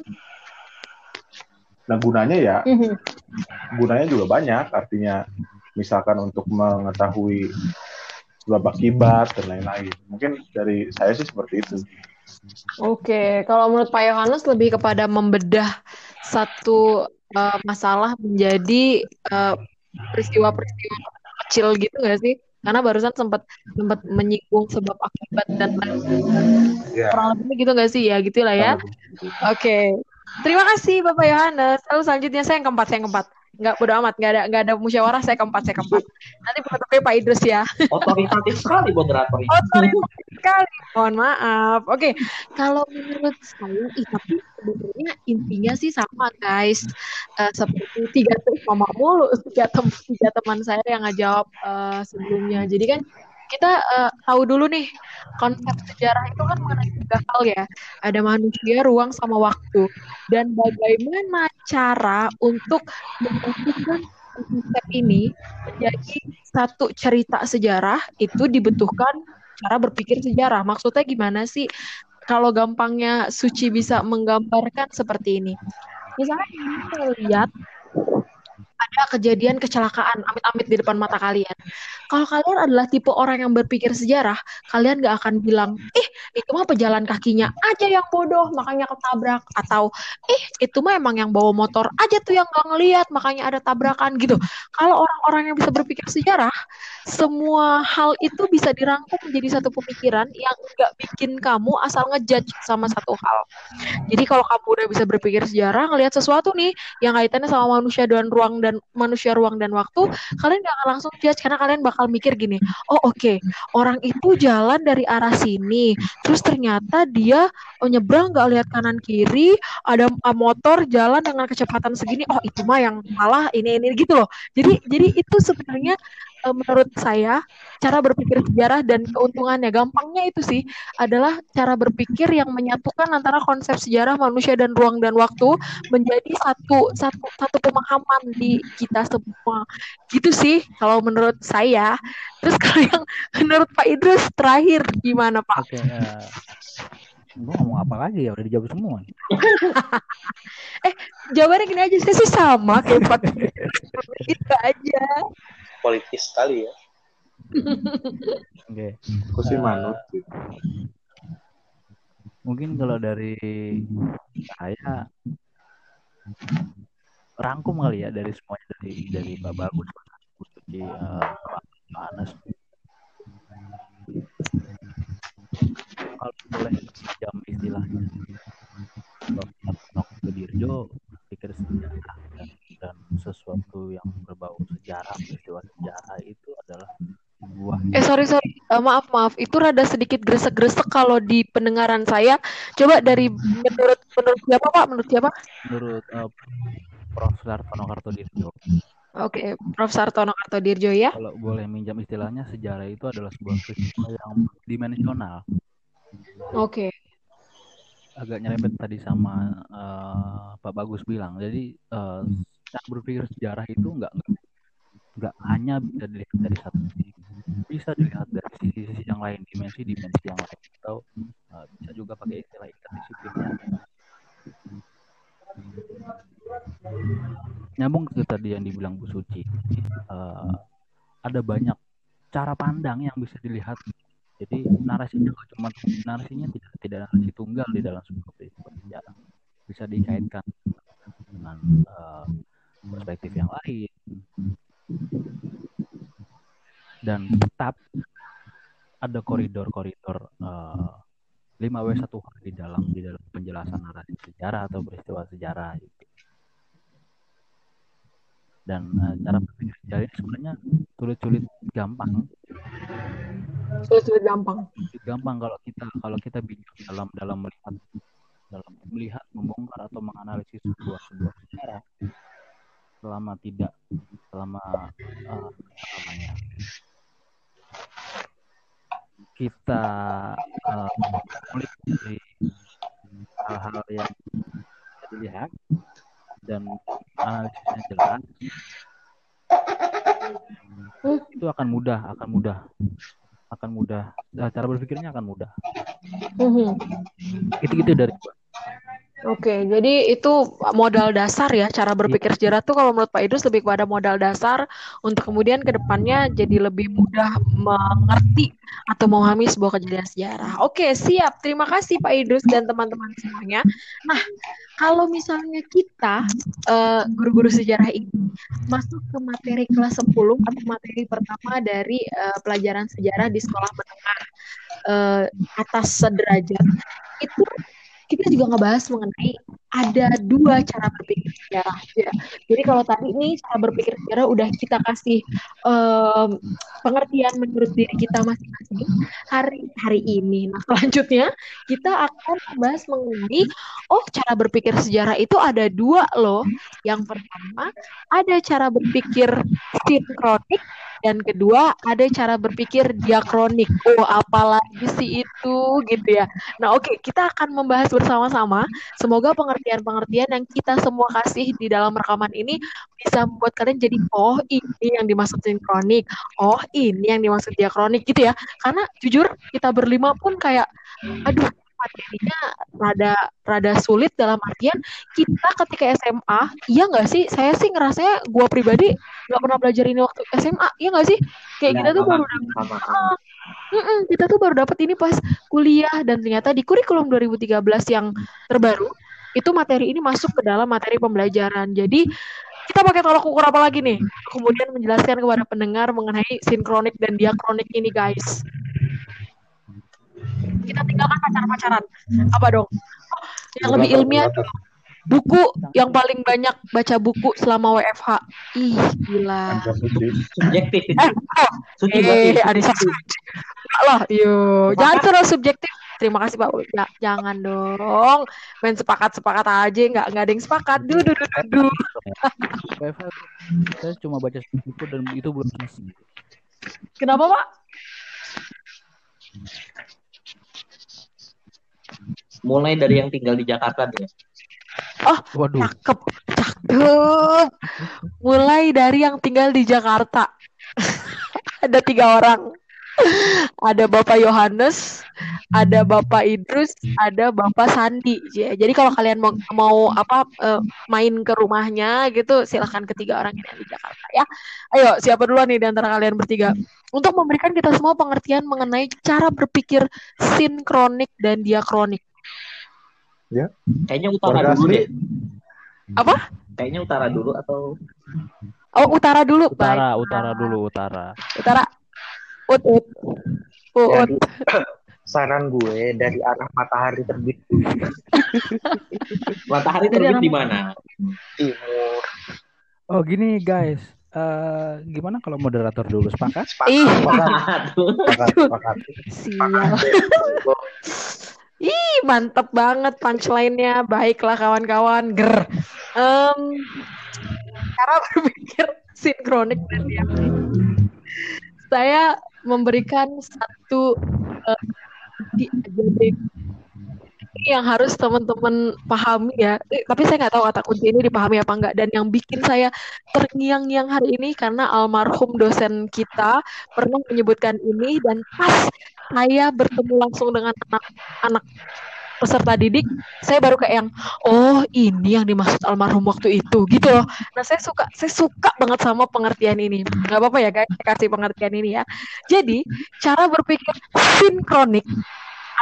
Nah gunanya ya mm-hmm. gunanya juga banyak. Artinya misalkan untuk mengetahui sebab akibat dan lain-lain. Mungkin dari saya sih seperti itu. Oke, kalau menurut Pak Yohanes lebih kepada membedah satu uh, masalah menjadi eh, peristiwa-peristiwa kecil gitu nggak sih? Karena barusan sempat sempat menyinggung sebab akibat dan lain yeah. kurang lebih gitu nggak sih ya gitulah ya. Oke, okay. terima kasih Bapak Yohanes. Lalu selanjutnya saya yang keempat, saya yang keempat nggak bodo amat. Nggak ada nggak ada musyawarah saya keempat saya keempat. Nanti penutupnya Pak Idrus ya. Otoritatif sekali moderator otoritatif sekali. Mohon maaf. Oke okay. kalau menurut saya ih, tapi sebenarnya intinya sih sama guys. Uh, seperti tiga mama mulu tiga, tem tiga teman saya yang ngajawab uh, sebelumnya. Jadi kan kita uh, tahu dulu nih konsep sejarah itu kan mengenai tiga hal ya. Ada manusia, ruang, sama waktu. Dan bagaimana cara untuk menentukan konsep ini menjadi satu cerita sejarah itu dibutuhkan cara berpikir sejarah. Maksudnya gimana sih? Kalau gampangnya Suci bisa menggambarkan seperti ini. Misalnya kita lihat ada kejadian kecelakaan amit-amit di depan mata kalian. Kalau kalian adalah tipe orang yang berpikir sejarah, kalian gak akan bilang, ih itu mah pejalan kakinya aja yang bodoh makanya ketabrak atau ih itu mah emang yang bawa motor aja tuh yang gak ngeliat makanya ada tabrakan gitu. Kalau orang-orang yang bisa berpikir sejarah, semua hal itu bisa dirangkum menjadi satu pemikiran yang gak bikin kamu asal ngejudge sama satu hal. Jadi kalau kamu udah bisa berpikir sejarah, ngelihat sesuatu nih yang kaitannya sama manusia dan ruang dan manusia ruang dan waktu, kalian gak akan langsung judge karena kalian bakal mikir gini, oh oke, okay, orang itu jalan dari arah sini, terus ternyata dia nyebrang gak lihat kanan kiri, ada uh, motor jalan dengan kecepatan segini, oh itu mah yang salah ini ini gitu loh. Jadi jadi itu sebenarnya uh, menurut saya cara berpikir sejarah dan keuntungannya gampangnya itu sih adalah cara berpikir yang menyatukan antara konsep sejarah manusia dan ruang dan waktu menjadi satu satu satu pemahaman di kita semua. Gitu sih kalau menurut saya. Terus kalau yang menurut Pak Idrus terakhir gimana Pak? Oke, uh, gue ngomong apa lagi ya? Udah dijawab semua. eh jawabannya gini aja saya sih sama kayak Pak itu aja politis sekali ya. Oke. Okay. Aku sih uh, manut. Mungkin kalau dari saya rangkum kali ya dari semuanya dari dari Pak Bagus, Pak Suci, Pak Anas. Kalau boleh jam istilahnya, Bapak Dirjo pikir sejarah dan, dan sesuatu yang berbau sejarah peristiwa sejarah itu adalah sebuah eh sorry sorry uh, maaf maaf itu rada sedikit gresek-gresek kalau di pendengaran saya coba dari menurut menurut siapa pak menurut siapa menurut uh, Prof Sartono Kartodirjo Oke, okay, Prof. Sartono Kartodirjo ya. Kalau boleh minjam istilahnya, sejarah itu adalah sebuah peristiwa yang dimensional. Oke. Okay agak nyerempet tadi sama uh, Pak Bagus bilang. Jadi uh, cara berpikir sejarah itu enggak enggak hanya bisa dilihat dari satu sisi, bisa dilihat dari sisi-sisi yang lain, dimensi-dimensi yang lain, atau uh, bisa juga pakai istilah interdisiplinnya. Nyambung ke tadi yang dibilang Bu Suci, uh, ada banyak cara pandang yang bisa dilihat jadi narasinya cuma narasinya tidak tidak narasi tunggal di dalam sebuah sejarah. Bisa dikaitkan dengan uh, perspektif yang lain dan tetap ada koridor-koridor uh, 5W1H di dalam di dalam penjelasan narasi sejarah atau peristiwa sejarah itu. Dan uh, cara berpikir sejarah ini sebenarnya sulit-sulit gampang sulit-sulit gampang. Gampang kalau kita kalau kita bijak dalam dalam melihat dalam melihat membongkar atau menganalisis sebuah sebuah sejarah selama tidak selama uh, namanya kita uh, melihat dari hal-hal yang dilihat dan analisisnya jelas itu akan mudah akan mudah. Akan mudah. Nah, cara berpikirnya akan mudah. Mm-hmm. itu gitu dari Oke, jadi itu modal dasar ya cara berpikir sejarah tuh kalau menurut Pak Idrus lebih kepada modal dasar untuk kemudian ke depannya jadi lebih mudah mengerti atau memahami sebuah kejadian sejarah. Oke, siap. Terima kasih Pak Idrus dan teman-teman semuanya. Nah, kalau misalnya kita uh, guru-guru sejarah ini masuk ke materi kelas 10 atau materi pertama dari uh, pelajaran sejarah di sekolah menengah uh, atas sederajat itu kita juga ngebahas mengenai ada dua cara berpikir sejarah. Ya. Jadi kalau tadi ini cara berpikir sejarah udah kita kasih um, pengertian menurut diri kita masing-masing hari hari ini. Nah selanjutnya kita akan membahas mengenai oh cara berpikir sejarah itu ada dua loh. Yang pertama ada cara berpikir sinkronik dan kedua ada cara berpikir diakronik. Oh, apalagi sih itu gitu ya. Nah, oke, okay, kita akan membahas bersama-sama. Semoga pengertian-pengertian yang kita semua kasih di dalam rekaman ini bisa membuat kalian jadi oh ini yang dimaksud sinkronik. Oh, ini yang dimaksud diakronik gitu ya. Karena jujur kita berlima pun kayak aduh materinya rada rada sulit dalam artian kita ketika SMA iya nggak sih? Saya sih ngerasanya gue pribadi nggak pernah belajar ini waktu SMA iya nggak sih? Kayak ya, kita tuh baru dapet, uh, kita tuh baru dapat ini pas kuliah dan ternyata di kurikulum 2013 yang terbaru itu materi ini masuk ke dalam materi pembelajaran. Jadi kita pakai tolak ukur apa lagi nih? Kemudian menjelaskan kepada pendengar mengenai sinkronik dan diakronik ini guys kita tinggalkan pacaran-pacaran. Apa dong? Yang lebih ilmiah buku yang paling banyak baca buku selama WFH ih gila. Subjektif eh, oh, eh ada lah yo jangan terus subjektif. Terima kasih pak. Ya, jangan dong. Main sepakat sepakat aja nggak nggak ada yang sepakat. Duh duh duh duh saya cuma baca buku dan itu belum kenapa pak mulai dari yang tinggal di Jakarta deh. Oh, Waduh. cakep, cakep. Mulai dari yang tinggal di Jakarta. ada tiga orang. ada Bapak Yohanes, ada Bapak Idrus, ada Bapak Sandi. Jadi kalau kalian mau, mau apa uh, main ke rumahnya gitu, silahkan ketiga orang ini di Jakarta ya. Ayo, siapa duluan nih di antara kalian bertiga? Untuk memberikan kita semua pengertian mengenai cara berpikir sinkronik dan diakronik. Ya. Kayaknya utara dulu deh. Apa? Kayaknya utara dulu atau Oh, utara dulu. Utara, Baik. utara dulu, utara. Utara. Ut, ut. Ut. saran gue dari arah matahari terbit. matahari terbit di mana? Timur. Oh, gini guys. Uh, gimana kalau moderator dulu sepakat? Sepakat. Ih. Sepakat. Sepakat. Sepakat. Sial. Ih, mantep banget punchline-nya. Baiklah kawan-kawan. Ger. Um, cara berpikir sinkronik dan dia. Saya memberikan satu uh, di, yang harus teman-teman pahami ya. Eh, tapi saya nggak tahu kata kunci ini dipahami apa enggak. Dan yang bikin saya terngiang-ngiang hari ini karena almarhum dosen kita pernah menyebutkan ini dan pas saya bertemu langsung dengan anak-anak peserta didik, saya baru kayak yang oh ini yang dimaksud almarhum waktu itu gitu loh. Nah saya suka saya suka banget sama pengertian ini. Gak apa-apa ya guys, saya kasih pengertian ini ya. Jadi cara berpikir sinkronik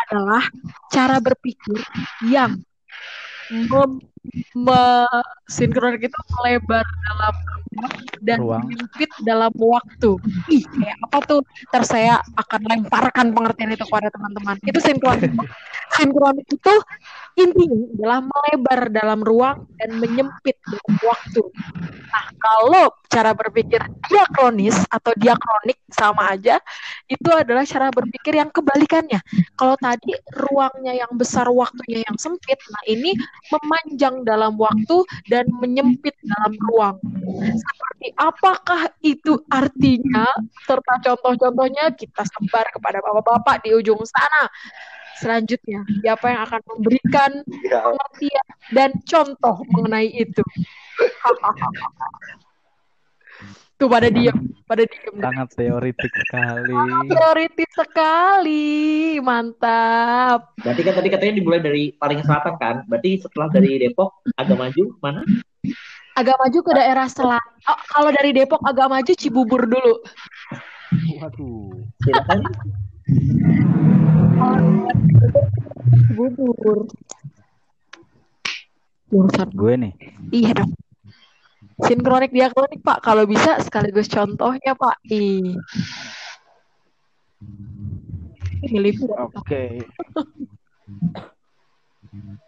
adalah cara berpikir yang mem, me, sinkronik itu melebar dalam dan Ruang. menyempit dalam waktu. Ih, kayak apa tuh? Ntar saya akan lemparkan pengertian itu kepada teman-teman. Itu sinkronik. sinkronik itu intinya adalah melebar dalam ruang dan menyempit dalam waktu. Nah, kalau cara berpikir diakronis atau diakronik sama aja, itu adalah cara berpikir yang kebalikannya. Kalau tadi ruangnya yang besar, waktunya yang sempit, nah ini memanjang dalam waktu dan menyempit dalam ruang. Seperti apakah itu artinya? Serta contoh-contohnya kita sebar kepada bapak-bapak di ujung sana. Selanjutnya siapa yang akan memberikan ya. pengertian dan contoh mengenai itu? Tuh pada diem pada diem. Sangat teoritik sekali. Sangat teoritik sekali. Mantap. Berarti kan tadi katanya dimulai dari paling selatan kan? Berarti setelah dari Depok agak maju mana agak maju ke daerah selatan oh, kalau dari Depok agak maju Cibubur dulu waduh silakan bubur Urusan gue nih. Iya dong. Sinkronik diakronik Pak. Kalau bisa sekaligus contohnya Pak. Ih. Ini libur.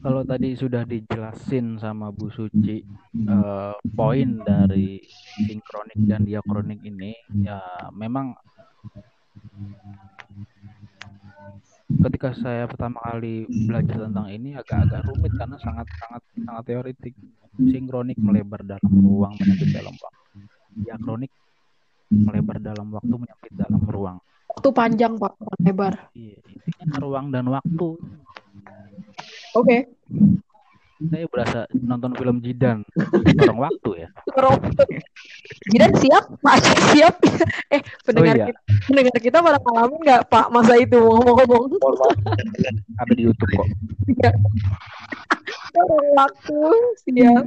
Kalau tadi sudah dijelasin sama Bu Suci uh, poin dari sinkronik dan diakronik ini, ya memang ketika saya pertama kali belajar tentang ini agak-agak rumit karena sangat sangat sangat teoritik. Sinkronik melebar dalam ruang menyebut dalam waktu. Diakronik melebar dalam waktu menyempit dalam ruang. Waktu panjang pak lebar iya ruang dan waktu oke. Okay. saya berasa nonton film Jidan. Orang waktu ya. Jidan siap? Pak siap? Eh pendengar oh, iya. kita pendengar kita pada ngalamin nggak Pak masa itu? Ngomong-ngomong ada di YouTube kok. Iya. orang waktu. Siap.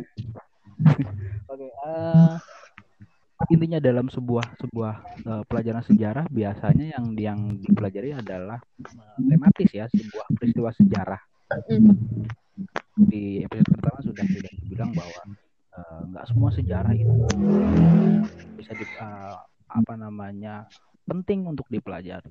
Oke okay, uh, eh, intinya dalam sebuah sebuah uh, pelajaran sejarah biasanya yang yang dipelajari adalah uh, tematis ya sebuah peristiwa sejarah. Mm. Di episode pertama sudah sudah dibilang bahwa uh, nggak semua sejarah itu bisa di, uh, apa namanya penting untuk dipelajari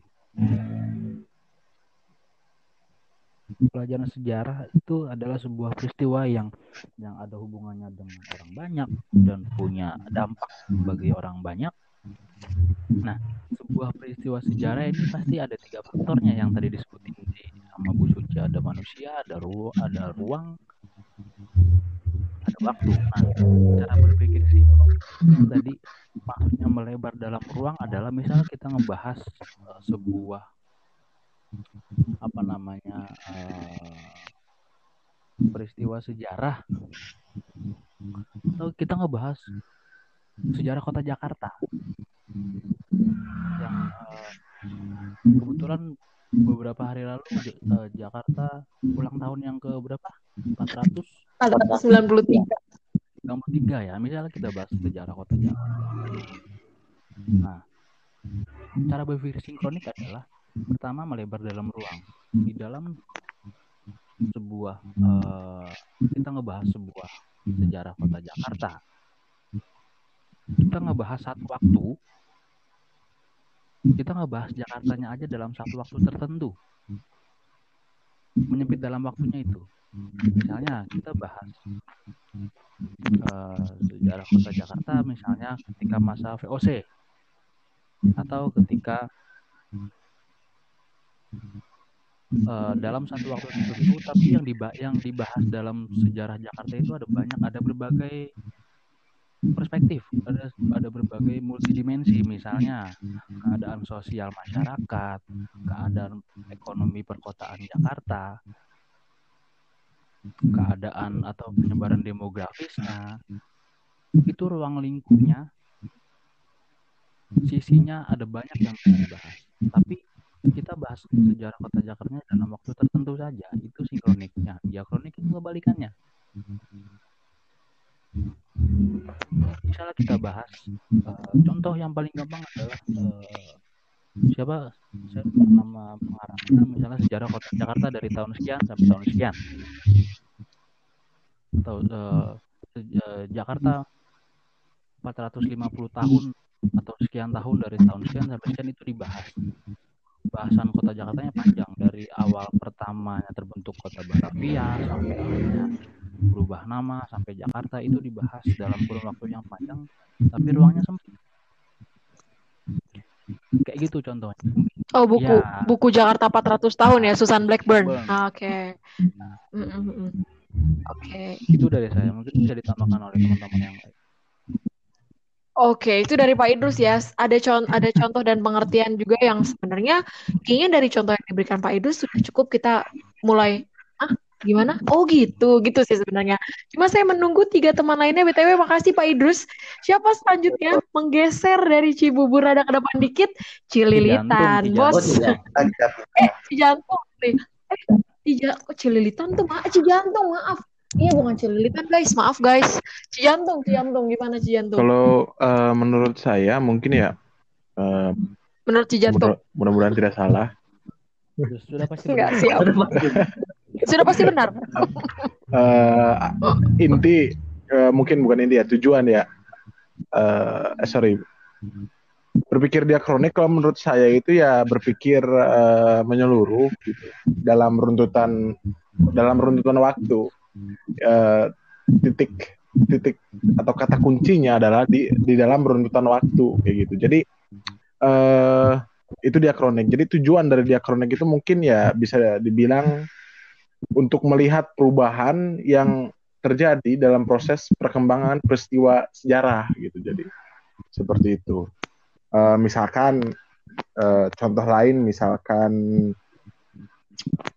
pelajaran sejarah itu adalah sebuah peristiwa yang yang ada hubungannya dengan orang banyak dan punya dampak bagi orang banyak. Nah, sebuah peristiwa sejarah ini pasti ada tiga faktornya yang tadi disebutin di sama Bu Suci ada manusia, ada ruang, ada ruang, ada waktu. Nah, cara berpikir sih tadi maksudnya melebar dalam ruang adalah misalnya kita ngebahas uh, sebuah apa namanya uh, peristiwa sejarah atau kita ngebahas sejarah kota Jakarta yang uh, kebetulan beberapa hari lalu uh, Jakarta ulang tahun yang ke berapa? 400 493 93 ya? Misalnya kita bahas sejarah kota Jakarta. Nah cara berpikir sinkronik adalah pertama melebar dalam ruang. Di dalam sebuah uh, kita ngebahas sebuah sejarah kota Jakarta. Kita ngebahas satu waktu kita ngebahas Jakartanya aja dalam satu waktu tertentu. Menyempit dalam waktunya itu. Misalnya kita bahas uh, sejarah kota Jakarta misalnya ketika masa VOC atau ketika uh, dalam satu waktu tertentu tapi yang dibahas yang dibahas dalam sejarah Jakarta itu ada banyak ada berbagai perspektif ada ada berbagai multidimensi. Misalnya keadaan sosial masyarakat keadaan ekonomi perkotaan Jakarta keadaan atau penyebaran demografisnya itu ruang lingkupnya. Sisinya ada banyak yang bisa dibahas tapi kita bahas sejarah kota Jakarta dalam waktu tertentu saja. Itu sinkroniknya diakronik itu kebalikannya misalnya kita bahas uh, contoh yang paling gampang adalah uh, siapa? Saya nama pengarangnya misalnya sejarah kota Jakarta dari tahun sekian sampai tahun sekian. Atau uh, Jakarta 450 tahun atau sekian tahun dari tahun sekian sampai sekian itu dibahas. Bahasan kota Jakarta nya panjang dari awal pertamanya terbentuk kota Batavia sampai akhirnya berubah nama sampai Jakarta itu dibahas dalam kurun waktu yang panjang tapi ruangnya sempit kayak gitu contohnya oh buku ya. buku Jakarta 400 tahun ya Susan Blackburn ah, oke okay. nah. mm -mm. oke okay. itu dari saya mungkin bisa ditambahkan oleh teman-teman yang lain Oke, itu dari Pak Idrus ya. Ada contoh, ada contoh dan pengertian juga yang sebenarnya kayaknya dari contoh yang diberikan Pak Idrus sudah cukup kita mulai gimana? Oh gitu, gitu sih sebenarnya. Cuma saya menunggu tiga teman lainnya. BTW makasih Pak Idrus. Siapa selanjutnya menggeser dari Cibubur ada ke depan dikit? Cililitan, bos. eh, Cijantung nih. Eh, Cijantung, Cililitan tuh maaf, Cijantung maaf. Iya bukan Cililitan guys, maaf guys. Cijantung, Cijantung gimana Cijantung? Kalau uh, menurut saya mungkin ya. Uh, menurut Cijantung. Mudah-mudahan tidak salah. Sudah pasti Enggak, siap. Sudah pasti benar. uh, inti uh, mungkin bukan inti ya, tujuan ya. Uh, sorry. Berpikir diakronik kalau menurut saya itu ya berpikir uh, menyeluruh gitu dalam runtutan dalam runtutan waktu uh, titik titik atau kata kuncinya adalah di di dalam runtutan waktu kayak gitu. Jadi uh, itu diakronik. Jadi tujuan dari diakronik itu mungkin ya bisa dibilang untuk melihat perubahan yang terjadi dalam proses perkembangan peristiwa sejarah gitu. Jadi seperti itu. Uh, misalkan uh, contoh lain, misalkan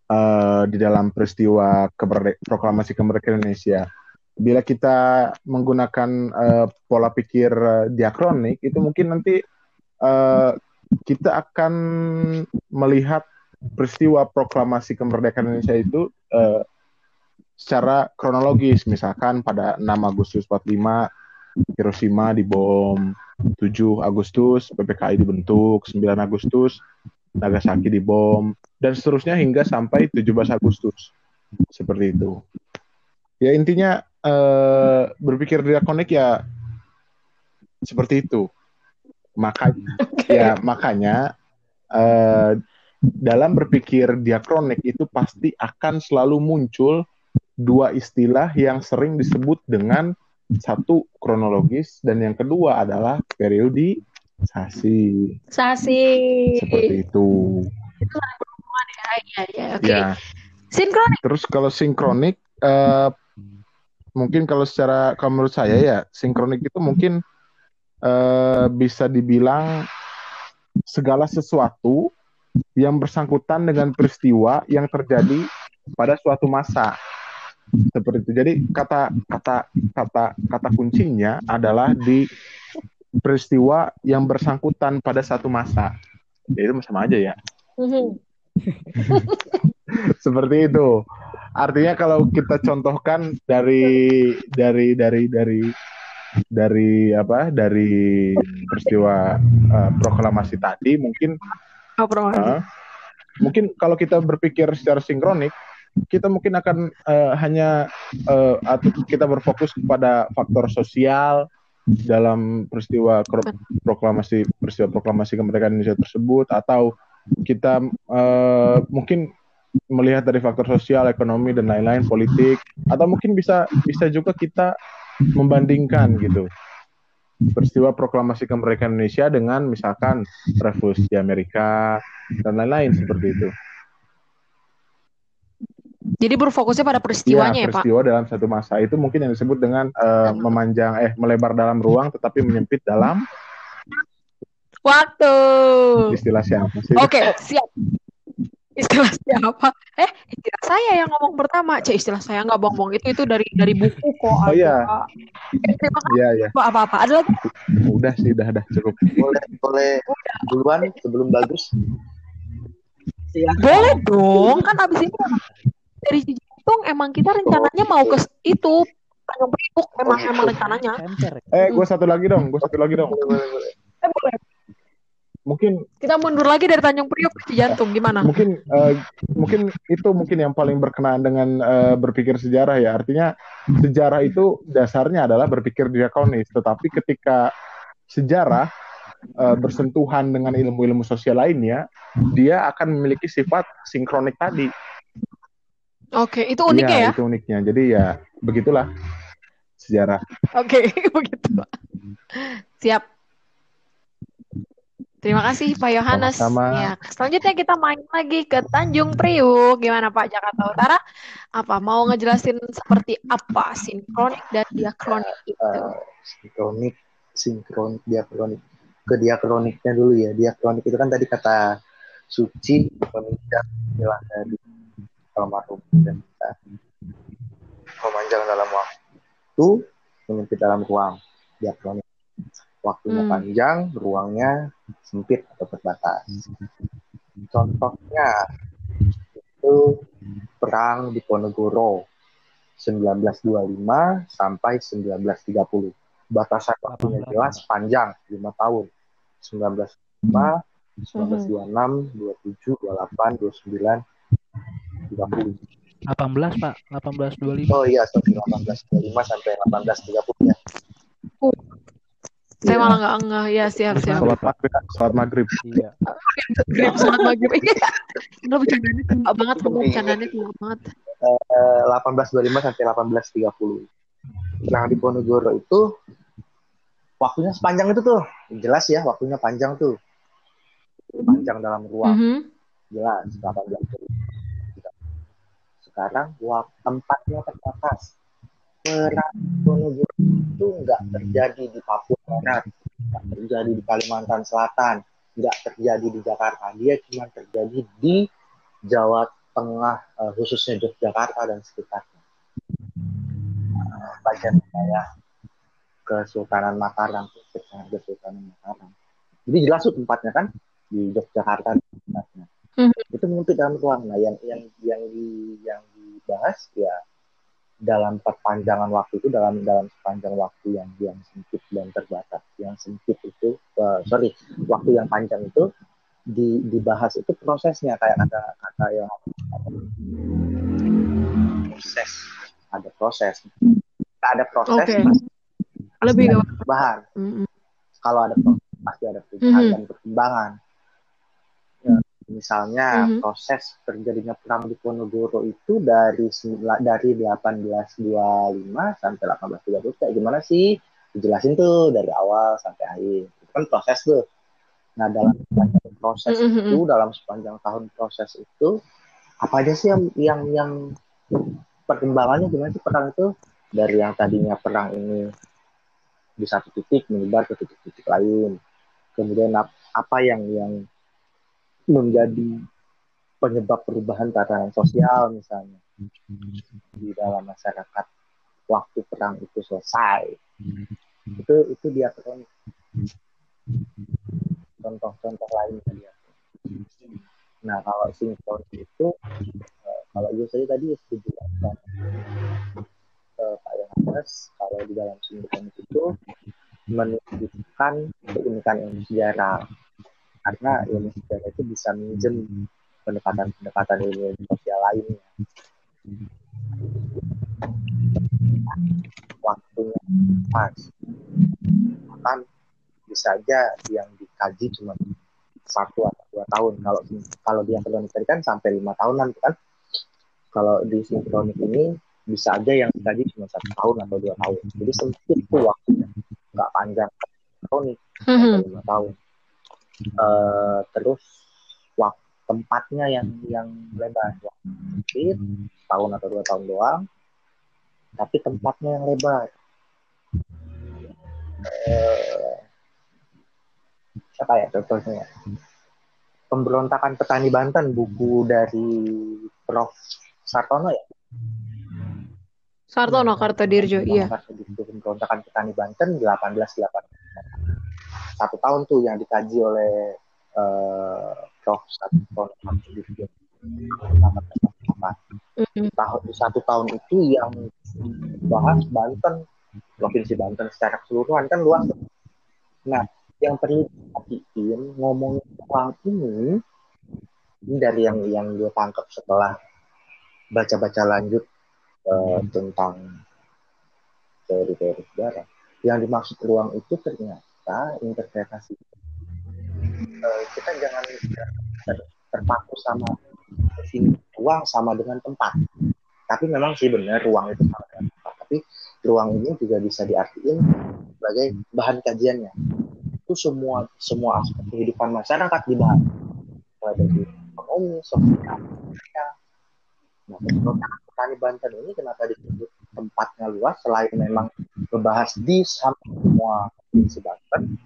uh, di dalam peristiwa kemerdek proklamasi kemerdekaan Indonesia, bila kita menggunakan uh, pola pikir uh, diakronik, itu mungkin nanti uh, kita akan melihat peristiwa proklamasi kemerdekaan Indonesia itu uh, secara kronologis. Misalkan pada 6 Agustus 45 Hiroshima dibom 7 Agustus PPKI dibentuk 9 Agustus Nagasaki dibom dan seterusnya hingga sampai 17 Agustus. Seperti itu. Ya intinya uh, berpikir diakonik ya seperti itu. Makanya okay. ya makanya uh, dalam berpikir diakronik itu pasti akan selalu muncul dua istilah yang sering disebut dengan satu kronologis dan yang kedua adalah periodisasi. Sasi. Seperti itu. Itu ya, ya, ya. Oke. Okay. Ya. Sinkronik. Terus kalau sinkronik, uh, mungkin kalau secara kalau menurut saya ya sinkronik itu mungkin uh, bisa dibilang segala sesuatu yang bersangkutan dengan peristiwa yang terjadi pada suatu masa seperti itu. Jadi kata kata kata kata kuncinya adalah di peristiwa yang bersangkutan pada satu masa. Ya, itu sama aja ya. Mm-hmm. Seperti itu. Artinya kalau kita contohkan dari dari dari dari dari apa dari peristiwa uh, proklamasi tadi mungkin uh, mungkin kalau kita berpikir secara sinkronik kita mungkin akan uh, hanya uh, kita berfokus kepada faktor sosial dalam peristiwa proklamasi peristiwa proklamasi kemerdekaan Indonesia tersebut atau kita uh, mungkin melihat dari faktor sosial, ekonomi dan lain-lain, politik atau mungkin bisa bisa juga kita membandingkan gitu peristiwa proklamasi kemerdekaan Indonesia dengan misalkan revolusi Amerika dan lain-lain seperti itu. Jadi berfokusnya pada peristiwanya ya, ya peristiwa Pak? dalam satu masa itu mungkin yang disebut dengan uh, memanjang eh melebar dalam ruang tetapi menyempit dalam waktu. Istilah siapa sih? Oke, okay, siap. Istilah siapa? Eh, istilah saya yang ngomong pertama. Cek istilah saya nggak bohong-bohong itu itu dari dari buku kok. Oh iya. Eh, terima kasih. Iya, iya. Apa-apa. Ada lagi? Udah sih, udah, udah cukup. Boleh, boleh duluan sebelum bagus. Boleh dong, kan abis ini dari Cijantung emang kita rencananya mau ke itu Tanjung Priok emang oh, emang rencananya. Eh, gue satu lagi dong, gue satu lagi dong. Boleh, boleh. Eh, boleh. Mungkin kita mundur lagi dari Tanjung Priok ke Cijantung gimana? Mungkin uh, mungkin itu mungkin yang paling berkenaan dengan uh, berpikir sejarah ya. Artinya sejarah itu dasarnya adalah berpikir diakonis, tetapi ketika sejarah uh, bersentuhan dengan ilmu-ilmu sosial lainnya, dia akan memiliki sifat sinkronik tadi. Oke, itu uniknya ya, ya? itu uniknya. Jadi ya begitulah sejarah. Oke, begitu. Siap. Terima kasih Pak Yohanes. Ya, selanjutnya kita main lagi ke Tanjung Priuk. Gimana Pak Jakarta Utara? Apa mau ngejelasin seperti apa sinkronik dan diakronik itu? Uh, sinkronik, sinkronik, diakronik. Ke diakroniknya dulu ya. Diakronik itu kan tadi kata suci meminjam istilah dari almarhum dan kita memanjang dalam waktu menyempit dalam ruang diakronik waktunya hmm. panjang ruangnya sempit atau terbatas contohnya itu perang di Ponegoro 1925 sampai 1930 batasan waktunya jelas panjang lima tahun 1905 1926 27 28 29 30. 18 Pak, 1825. Oh iya, sorry 1825 sampai 1830 ya. Uh. Saya malah nggak enggak, ya siap siap. Salat maghrib, salat maghrib. Iya. Maghrib, salat maghrib. Enggak bercandanya tua banget, kamu bercandanya tua banget. Uh, 1825 sampai 1830. Perang di Ponegoro itu waktunya sepanjang itu tuh, jelas ya waktunya panjang tuh, panjang dalam ruang, mm -hmm. jelas 18 sekarang tempatnya terbatas perang itu nggak terjadi di Papua Barat nggak terjadi di Kalimantan Selatan, nggak terjadi di Jakarta. Dia cuma terjadi di Jawa Tengah, uh, khususnya Yogyakarta dan sekitarnya. Uh, bagian wilayah Kesultanan Mataram, Kesultanan Mataram. Jadi jelas tuh tempatnya kan di Yogyakarta dan sekitarnya. Hmm. Itu menyempit dalam ruang. Nah, yang yang yang di yang dibahas ya dalam perpanjangan waktu itu dalam dalam sepanjang waktu yang yang sempit dan terbatas yang sempit itu uh, sorry waktu yang panjang itu di, dibahas itu prosesnya kayak ada kata yang proses ada proses ada proses okay. lebih ada perubahan mm -hmm. kalau ada proses pasti ada perubahan mm -hmm. dan perkembangan Misalnya mm-hmm. proses terjadinya perang di Ponorogo itu dari dari 1825 sampai 1830 kayak gimana sih? Dijelasin tuh dari awal sampai akhir. Itu kan proses tuh. Nah, dalam sepanjang proses mm-hmm. itu, dalam sepanjang tahun proses itu apa aja sih yang yang yang perkembangannya gimana sih perang itu dari yang tadinya perang ini di satu titik menyebar ke titik-titik lain. Kemudian apa yang yang menjadi penyebab perubahan tatanan sosial misalnya. Di dalam masyarakat waktu perang itu selesai. Itu itu dia contoh-contoh lainnya dia nah kalau sinkron itu eh, kalau itu saya tadi setuju dengan uh, Pak Yohanes kalau di dalam sinkron itu menunjukkan keunikan ilmu sejarah karena ilmu sejarah itu bisa minjem pendekatan-pendekatan ilmu sosial lainnya. Waktunya pas, kan bisa aja yang dikaji cuma satu atau dua tahun. Kalau kalau dia sinkronik kan sampai lima tahunan kan. Kalau di sinkronik ini bisa aja yang dikaji cuma satu tahun atau dua tahun. Jadi sempit tuh waktunya, nggak panjang tahun nih, hmm. lima tahun uh, terus waktu tempatnya yang yang lebar. Sempit tahun atau dua tahun doang tapi tempatnya yang lebar. Uh, apa ya contohnya? Pemberontakan petani Banten buku dari Prof. Sartono ya? Sartono Kartodirjo iya. Pemberontakan petani Banten 1880 satu tahun tuh yang dikaji oleh uh, Prof. Satu tahun satu tahun itu yang bahas Banten provinsi Banten secara keseluruhan kan luas. Nah, yang perlu diperhatiin ngomong uang ini ini dari yang yang gue tangkap setelah baca-baca lanjut uh, tentang teori-teori sejarah. Yang dimaksud ruang itu ternyata kita interpretasi. Uh, kita jangan terpaku sama sini. Ruang sama dengan tempat. Tapi memang sih benar ruang itu sama dengan tempat. Tapi ruang ini juga bisa diartikan sebagai bahan kajiannya. Itu semua semua aspek kehidupan masyarakat dibahas mulai dari ekonomi sosial nah petani Banten ini kenapa disebut tempatnya luas selain memang membahas di semua provinsi Banten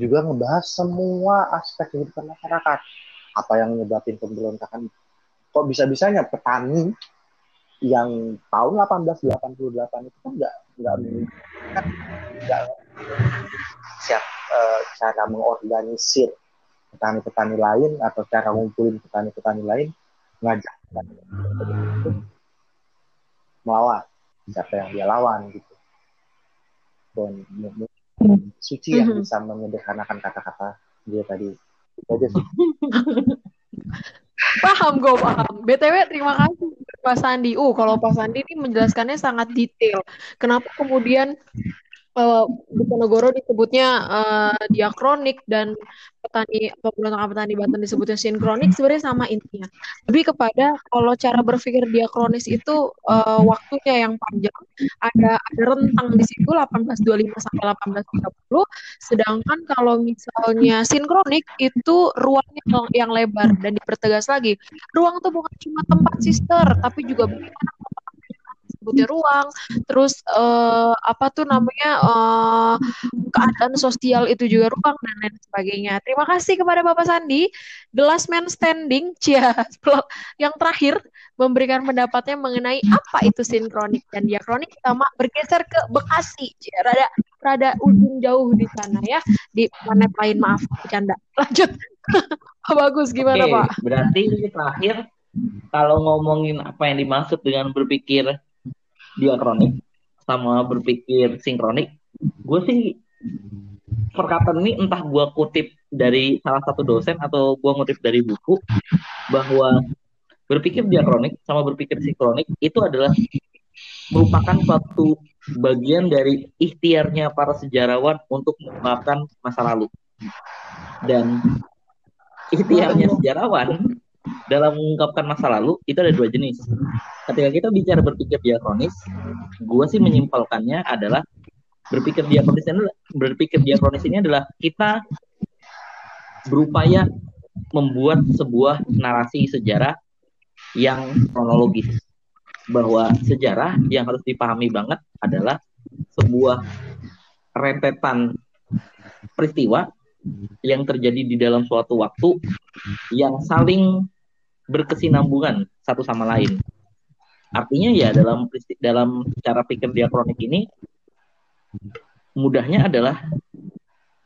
juga ngebahas semua aspek kehidupan masyarakat. Apa yang menyebabkan pemberontakan? Kok bisa-bisanya petani yang tahun 1888 itu kan nggak nggak nggak siap uh, cara mengorganisir petani-petani lain atau cara ngumpulin petani-petani lain ngajak melawan siapa yang dia lawan gitu. Dan suci yang mm-hmm. bisa menyederhanakan kata-kata dia tadi. Itu aja sih. Paham gue paham. Btw terima kasih Pak Sandi. Uh kalau Pak Sandi ini menjelaskannya sangat detail. Kenapa kemudian uh, di Ponorogo disebutnya uh, diakronik dan petani pemberontakan petani Banten disebutnya sinkronik sebenarnya sama intinya. Lebih kepada kalau cara berpikir diakronis itu uh, waktunya yang panjang, ada ada rentang di situ 1825 sampai 1830, sedangkan kalau misalnya sinkronik itu ruangnya yang lebar dan dipertegas lagi. Ruang itu bukan cuma tempat sister, tapi juga bagaimana sebutnya ruang terus uh, apa tuh namanya uh, keadaan sosial itu juga ruang dan lain sebagainya. Terima kasih kepada Bapak Sandi, The Last Man Standing, cia, yang terakhir memberikan pendapatnya mengenai apa itu sinkronik dan diakronik. Kita bergeser ke Bekasi, cia, rada rada ujung jauh di sana ya, di planet lain maaf, bercanda. Lanjut, bagus gimana Oke, Pak? Berarti ini terakhir kalau ngomongin apa yang dimaksud dengan berpikir diakronik sama berpikir sinkronik, gue sih perkataan ini entah gue kutip dari salah satu dosen atau gue ngutip dari buku bahwa berpikir diakronik sama berpikir sinkronik itu adalah merupakan suatu bagian dari ikhtiarnya para sejarawan untuk mengungkapkan masa lalu. Dan ikhtiarnya sejarawan dalam mengungkapkan masa lalu itu ada dua jenis. Ketika kita bicara berpikir diakronis, gue sih menyimpulkannya adalah berpikir diakronis ini berpikir diakronis ini adalah kita berupaya membuat sebuah narasi sejarah yang kronologis bahwa sejarah yang harus dipahami banget adalah sebuah rentetan peristiwa yang terjadi di dalam suatu waktu yang saling berkesinambungan satu sama lain. Artinya ya dalam dalam cara pikir diakronik ini mudahnya adalah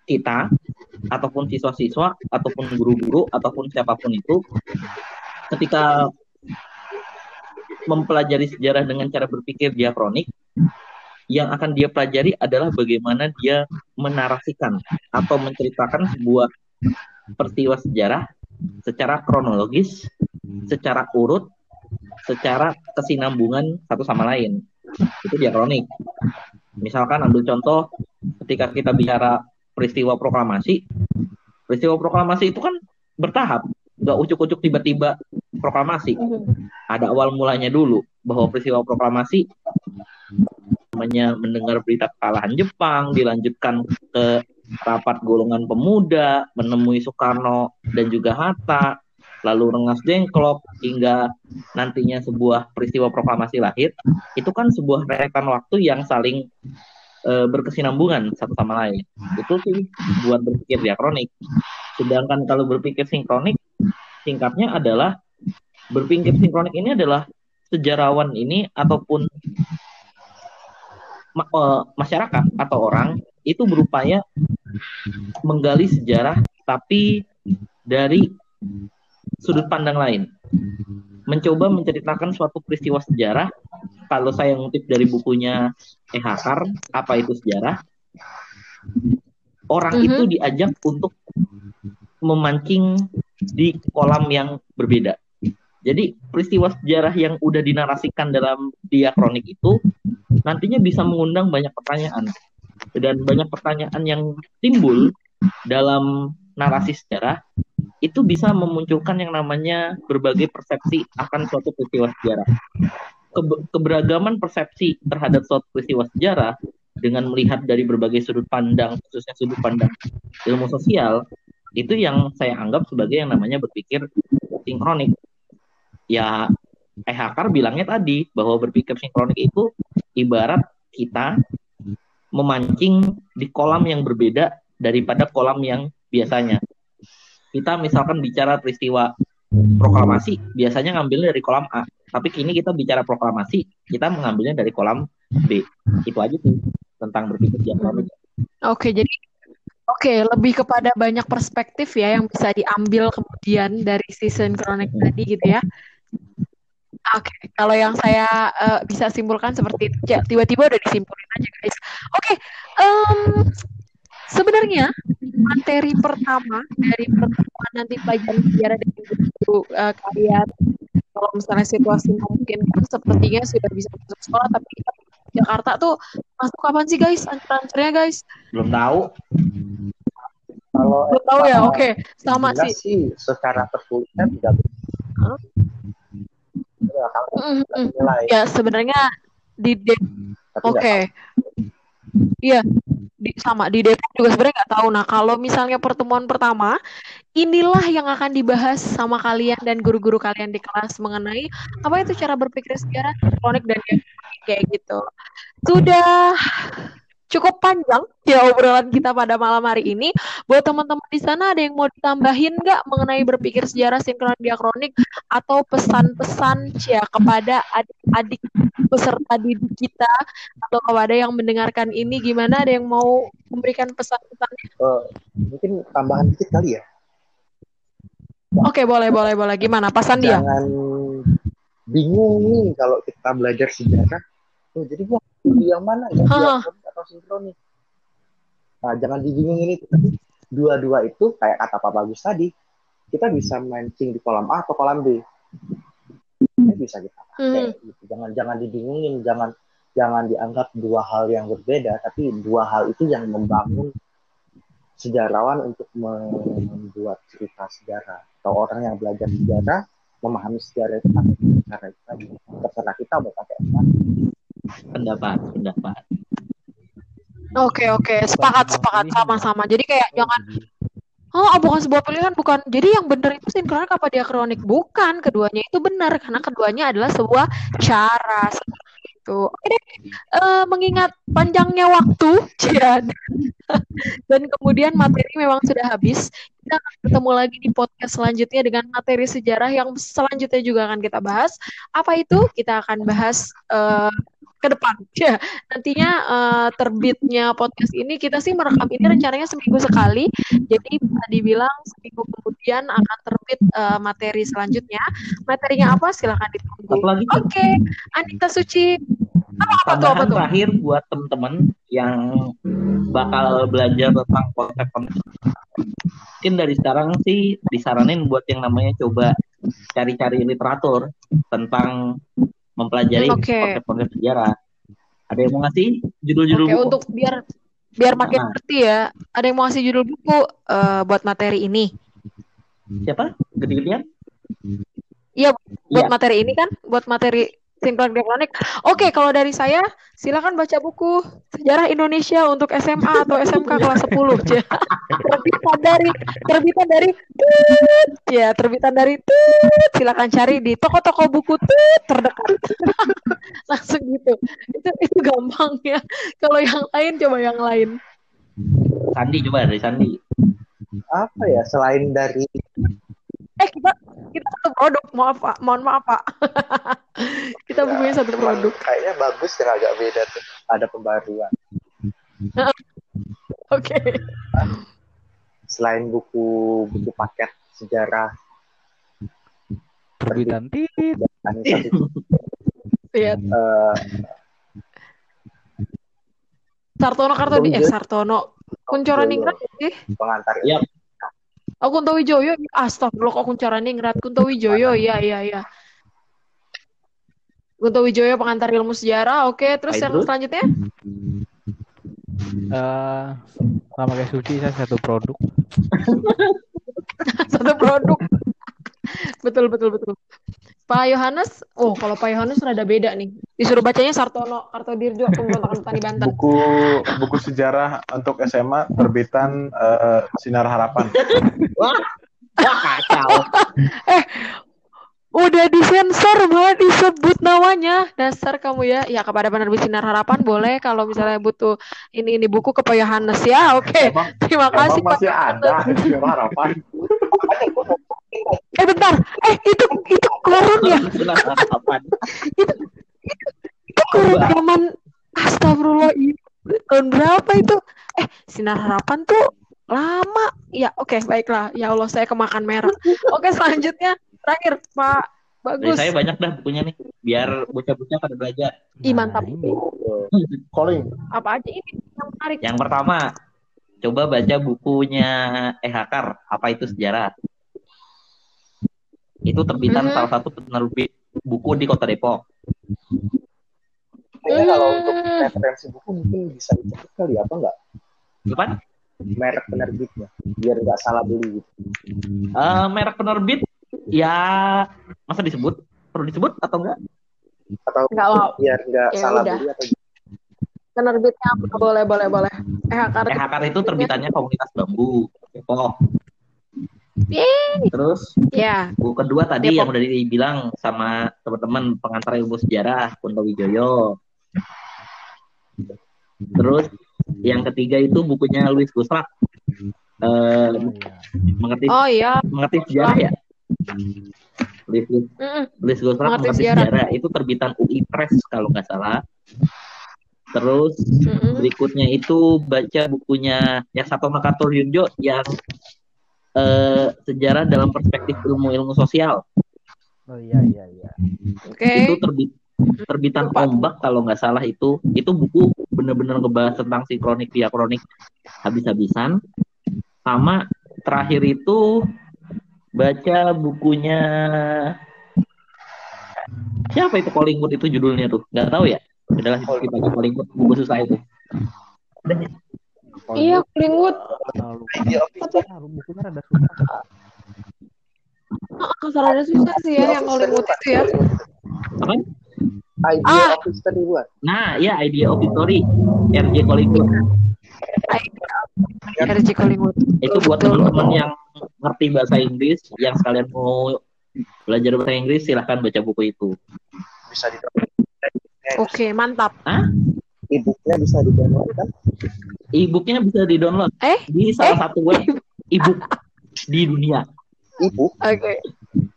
kita ataupun siswa-siswa ataupun guru-guru ataupun siapa pun itu ketika mempelajari sejarah dengan cara berpikir diakronik yang akan dia pelajari adalah bagaimana dia menarasikan atau menceritakan sebuah peristiwa sejarah secara kronologis, secara urut, secara kesinambungan satu sama lain. Itu diakronik. Misalkan ambil contoh ketika kita bicara peristiwa proklamasi, peristiwa proklamasi itu kan bertahap, nggak ucuk-ucuk tiba-tiba proklamasi. Ada awal mulanya dulu bahwa peristiwa proklamasi namanya mendengar berita kekalahan Jepang, dilanjutkan ke rapat golongan pemuda, menemui Soekarno dan juga Hatta, lalu Rengas Dengklok hingga nantinya sebuah peristiwa proklamasi lahir, itu kan sebuah rentetan waktu yang saling e, berkesinambungan satu sama lain. Itu sih buat berpikir diakronik. Sedangkan kalau berpikir sinkronik, singkatnya adalah berpikir sinkronik ini adalah sejarawan ini ataupun Eh, masyarakat atau orang itu berupaya menggali sejarah tapi dari sudut pandang lain. Mencoba menceritakan suatu peristiwa sejarah. Kalau saya ngutip dari bukunya E. Hakar, apa itu sejarah? Orang mm -hmm. itu diajak untuk memancing di kolam yang berbeda. Jadi peristiwa sejarah yang udah dinarasikan dalam diakronik itu nantinya bisa mengundang banyak pertanyaan dan banyak pertanyaan yang timbul dalam narasi sejarah itu bisa memunculkan yang namanya berbagai persepsi akan suatu peristiwa sejarah. keberagaman persepsi terhadap suatu peristiwa sejarah dengan melihat dari berbagai sudut pandang, khususnya sudut pandang ilmu sosial, itu yang saya anggap sebagai yang namanya berpikir sinkronik ya eh Hakar bilangnya tadi bahwa berpikir sinkronik itu ibarat kita memancing di kolam yang berbeda daripada kolam yang biasanya. Kita misalkan bicara peristiwa proklamasi, biasanya ngambilnya dari kolam A. Tapi kini kita bicara proklamasi, kita mengambilnya dari kolam B. Itu aja sih tentang berpikir sinkronik. Oke, jadi Oke, lebih kepada banyak perspektif ya yang bisa diambil kemudian dari season kronik tadi gitu ya. Oke, okay. kalau yang saya uh, bisa simpulkan seperti itu, ya tiba-tiba udah disimpulin aja guys. Oke, okay. um, sebenarnya materi pertama dari pertemuan nanti pelajaran sejarah dan guru uh, kalian, kalau misalnya situasi memungkinkan, sepertinya sudah bisa masuk sekolah, tapi Jakarta tuh masuk kapan sih guys? Ancer-ancernya guys? Belum tahu. Kalau belum tahu ya, oke, okay. sama sih. sih. Secara tertulis kan tidak. Huh? Ya sebenarnya di de oke okay. Iya, di, sama di Depok juga sebenarnya nggak tahu. Nah, kalau misalnya pertemuan pertama, inilah yang akan dibahas sama kalian dan guru-guru kalian di kelas mengenai apa itu cara berpikir sejarah elektronik dan kayak gitu. Sudah cukup panjang ya obrolan kita pada malam hari ini. Buat teman-teman di sana ada yang mau ditambahin nggak mengenai berpikir sejarah sinkron diakronik atau pesan-pesan ya kepada adik-adik peserta didik kita atau kepada yang mendengarkan ini gimana ada yang mau memberikan pesan-pesan? Uh, mungkin tambahan dikit kali ya. Oke, boleh, boleh, boleh. Gimana? Pasan dia? Jangan bingung nih kalau kita belajar sejarah. Oh, jadi gua yang mana ya? Diakronik atau sinkronik? Nah, jangan dibingungin itu. Tapi dua-dua itu kayak kata Pak Bagus tadi, kita bisa mancing di kolam A atau kolam B. Ini bisa kita pakai. Hmm. Gitu. Jangan jangan dibingungin, jangan jangan dianggap dua hal yang berbeda, tapi dua hal itu yang membangun sejarawan untuk membuat cerita sejarah atau orang yang belajar sejarah memahami sejarah itu pakai cara itu tadi terserah kita mau pakai apa pendapat pendapat oke oke sepakat sepakat sama-sama jadi kayak jangan Oh, bukan sebuah pilihan, bukan. Jadi yang benar itu sinkronik apa diakronik? Bukan, keduanya itu benar karena keduanya adalah sebuah cara gitu. Oke deh, uh, mengingat panjangnya waktu, ya, dan kemudian materi memang sudah habis, kita akan bertemu lagi di podcast selanjutnya dengan materi sejarah yang selanjutnya juga akan kita bahas. Apa itu? Kita akan bahas uh, ke depan. Ya, nantinya uh, terbitnya podcast ini kita sih merekam ini rencananya seminggu sekali. Jadi bisa dibilang seminggu kemudian akan terbit uh, materi selanjutnya. Materinya apa? Silahkan ditunggu. Oke, okay. Anita Suci. Apa, apa tuh, apa tuh? terakhir buat teman-teman yang bakal belajar tentang konsep-konsep. Mungkin dari sekarang sih disaranin buat yang namanya coba cari-cari literatur tentang mempelajari okay. konsep-konsep sejarah. Ada yang mau ngasih judul-judul okay, buku? untuk biar biar makin nah. ngerti ya. Ada yang mau ngasih judul buku uh, buat materi ini? Siapa? Gede-gedean? Iya, buat ya. materi ini kan, buat materi sinkron diakronik. Oke, kalau dari saya silakan baca buku Sejarah Indonesia untuk SMA atau SMK kelas 10. terbitan dari terbitan dari ya, terbitan dari silakan cari di toko-toko buku terdekat. Langsung gitu. Itu itu gampang ya. Kalau yang lain coba yang lain. Sandi coba dari Sandi. Apa ya selain dari eh kita kita satu produk. Maaf pak. Mohon maaf pak. Kita ya, punya satu produk. kayaknya bagus dan agak beda tuh. Ada pembaruan. Oke. Okay. selain buku buku paket sejarah. Terbitan tit Iya. Uh, Sartono Kartodi eh Sartono. Kuncoran Ningrat sih. Pengantar. Ya Oh Kunto Wijoyo, astagfirullah kok kuncarane ngerat Kunto Wijoyo, iya iya iya. Kunto Wijoyo pengantar ilmu sejarah, oke. Terus yang selanjutnya? Uh, sama kayak Suci, saya satu produk. satu produk. betul betul betul. Pak Yohanes, oh kalau Pak Yohanes rada beda nih. Disuruh bacanya Sartono Kartodirjo Pemberontakan Petani Banten. Buku buku sejarah untuk SMA terbitan uh, Sinar Harapan. Wah, wah kacau. eh, udah disensor malah disebut namanya. Dasar kamu ya. Ya kepada penerbit Sinar Harapan boleh kalau misalnya butuh ini ini buku ke Pak Yohanes ya. Oke. Okay. Terima kasih Pak. Masih ada Sinar Harapan. eh bentar. Eh itu itu koran ya? Itu itu itu koran zaman astagfirullah itu tahun berapa itu? Eh sinar harapan tuh lama. Ya oke okay, baiklah. Ya Allah saya kemakan merah. Oke selanjutnya. Terakhir Pak bagus. Dari saya banyak dah bukunya nih. Biar bocah-bocah pada belajar. Ih, mantap. Calling apa aja ini yang menarik? Yang pertama coba baca bukunya Eh Hakar. Apa itu sejarah itu terbitan mm-hmm. salah satu penerbit buku di Kota Depok. Kayaknya kalau untuk referensi buku mungkin bisa dicek kali apa enggak? Depan? Merek penerbitnya, biar nggak salah beli gitu. Uh, merek penerbit, ya masa disebut? Perlu disebut atau enggak? Atau enggak, biar nggak ya salah udah. beli atau penerbitnya boleh boleh boleh. Eh Hakar, eh, Hakar itu terbitannya komunitas bambu Depok. Terus ya. buku kedua tadi Depok. yang udah dibilang sama teman-teman pengantar ilmu sejarah Kunto Wijoyo. Terus Yang ketiga itu bukunya Louis Gustrak. Uh, mengerti oh iya mengerti sejarah ya Louis Louis Gustrak mengerti, sejarah. sejarah itu terbitan UI Press kalau nggak salah terus mm-hmm. berikutnya itu baca bukunya ya Sato Makato Yunjo yang uh, sejarah dalam perspektif ilmu-ilmu sosial. Oh iya iya iya. Okay. itu terbit terbitan ombak kalau nggak salah itu. Itu buku bener-bener ngebahas tentang sinkronik diakronik habis-habisan. Sama terakhir itu baca bukunya siapa itu Collingwood itu judulnya tuh? Nggak tahu ya? Adalah kita baca Collingwood buku susah itu iya Collingwood bukunya ada susah Oh, ada susah sih ya yang Collingwood itu ya. Apa? Idea ah. of History buat. Nah, ya Idea of History. RJ Collingwood. RJ Collingwood. Itu buat teman-teman yang ngerti bahasa Inggris, yang sekalian mau belajar bahasa Inggris, silahkan baca buku itu. Bisa di Oke, mantap. Hah? E-booknya bisa di-download kan? E-booknya bisa di-download. Eh? Di salah eh? satu web e-book di dunia. E-book? Oke. Okay.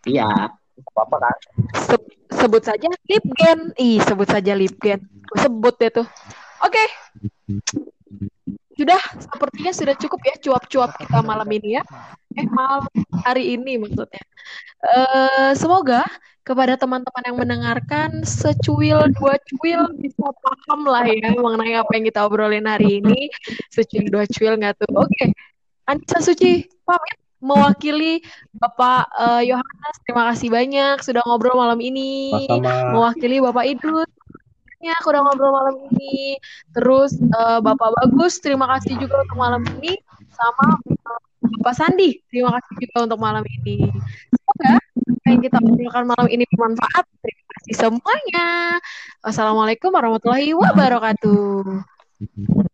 Iya. Apa-apa kan? Se sebut saja Lipgen. Ih, sebut saja Lipgen. Sebut deh tuh. Oke. Okay. Sudah, sepertinya sudah cukup ya cuap-cuap kita malam ini ya. Eh, malam hari ini maksudnya. Uh, semoga kepada teman-teman yang mendengarkan secuil dua cuil bisa paham lah ya mengenai apa yang kita obrolin hari ini. Secuil dua cuil nggak tuh? Oke. Okay. Anissa Suci pamit mewakili Bapak uh, Yohanes. Terima kasih banyak sudah ngobrol malam ini. Sama-sama. Mewakili Bapak Idrus ya aku udah ngobrol malam ini. Terus uh, Bapak Bagus, terima kasih juga untuk malam ini. Sama uh, Bapak Sandi, terima kasih juga untuk malam ini. Semoga yang kita obrolkan malam ini bermanfaat. Terima kasih semuanya. Wassalamualaikum warahmatullahi wabarakatuh.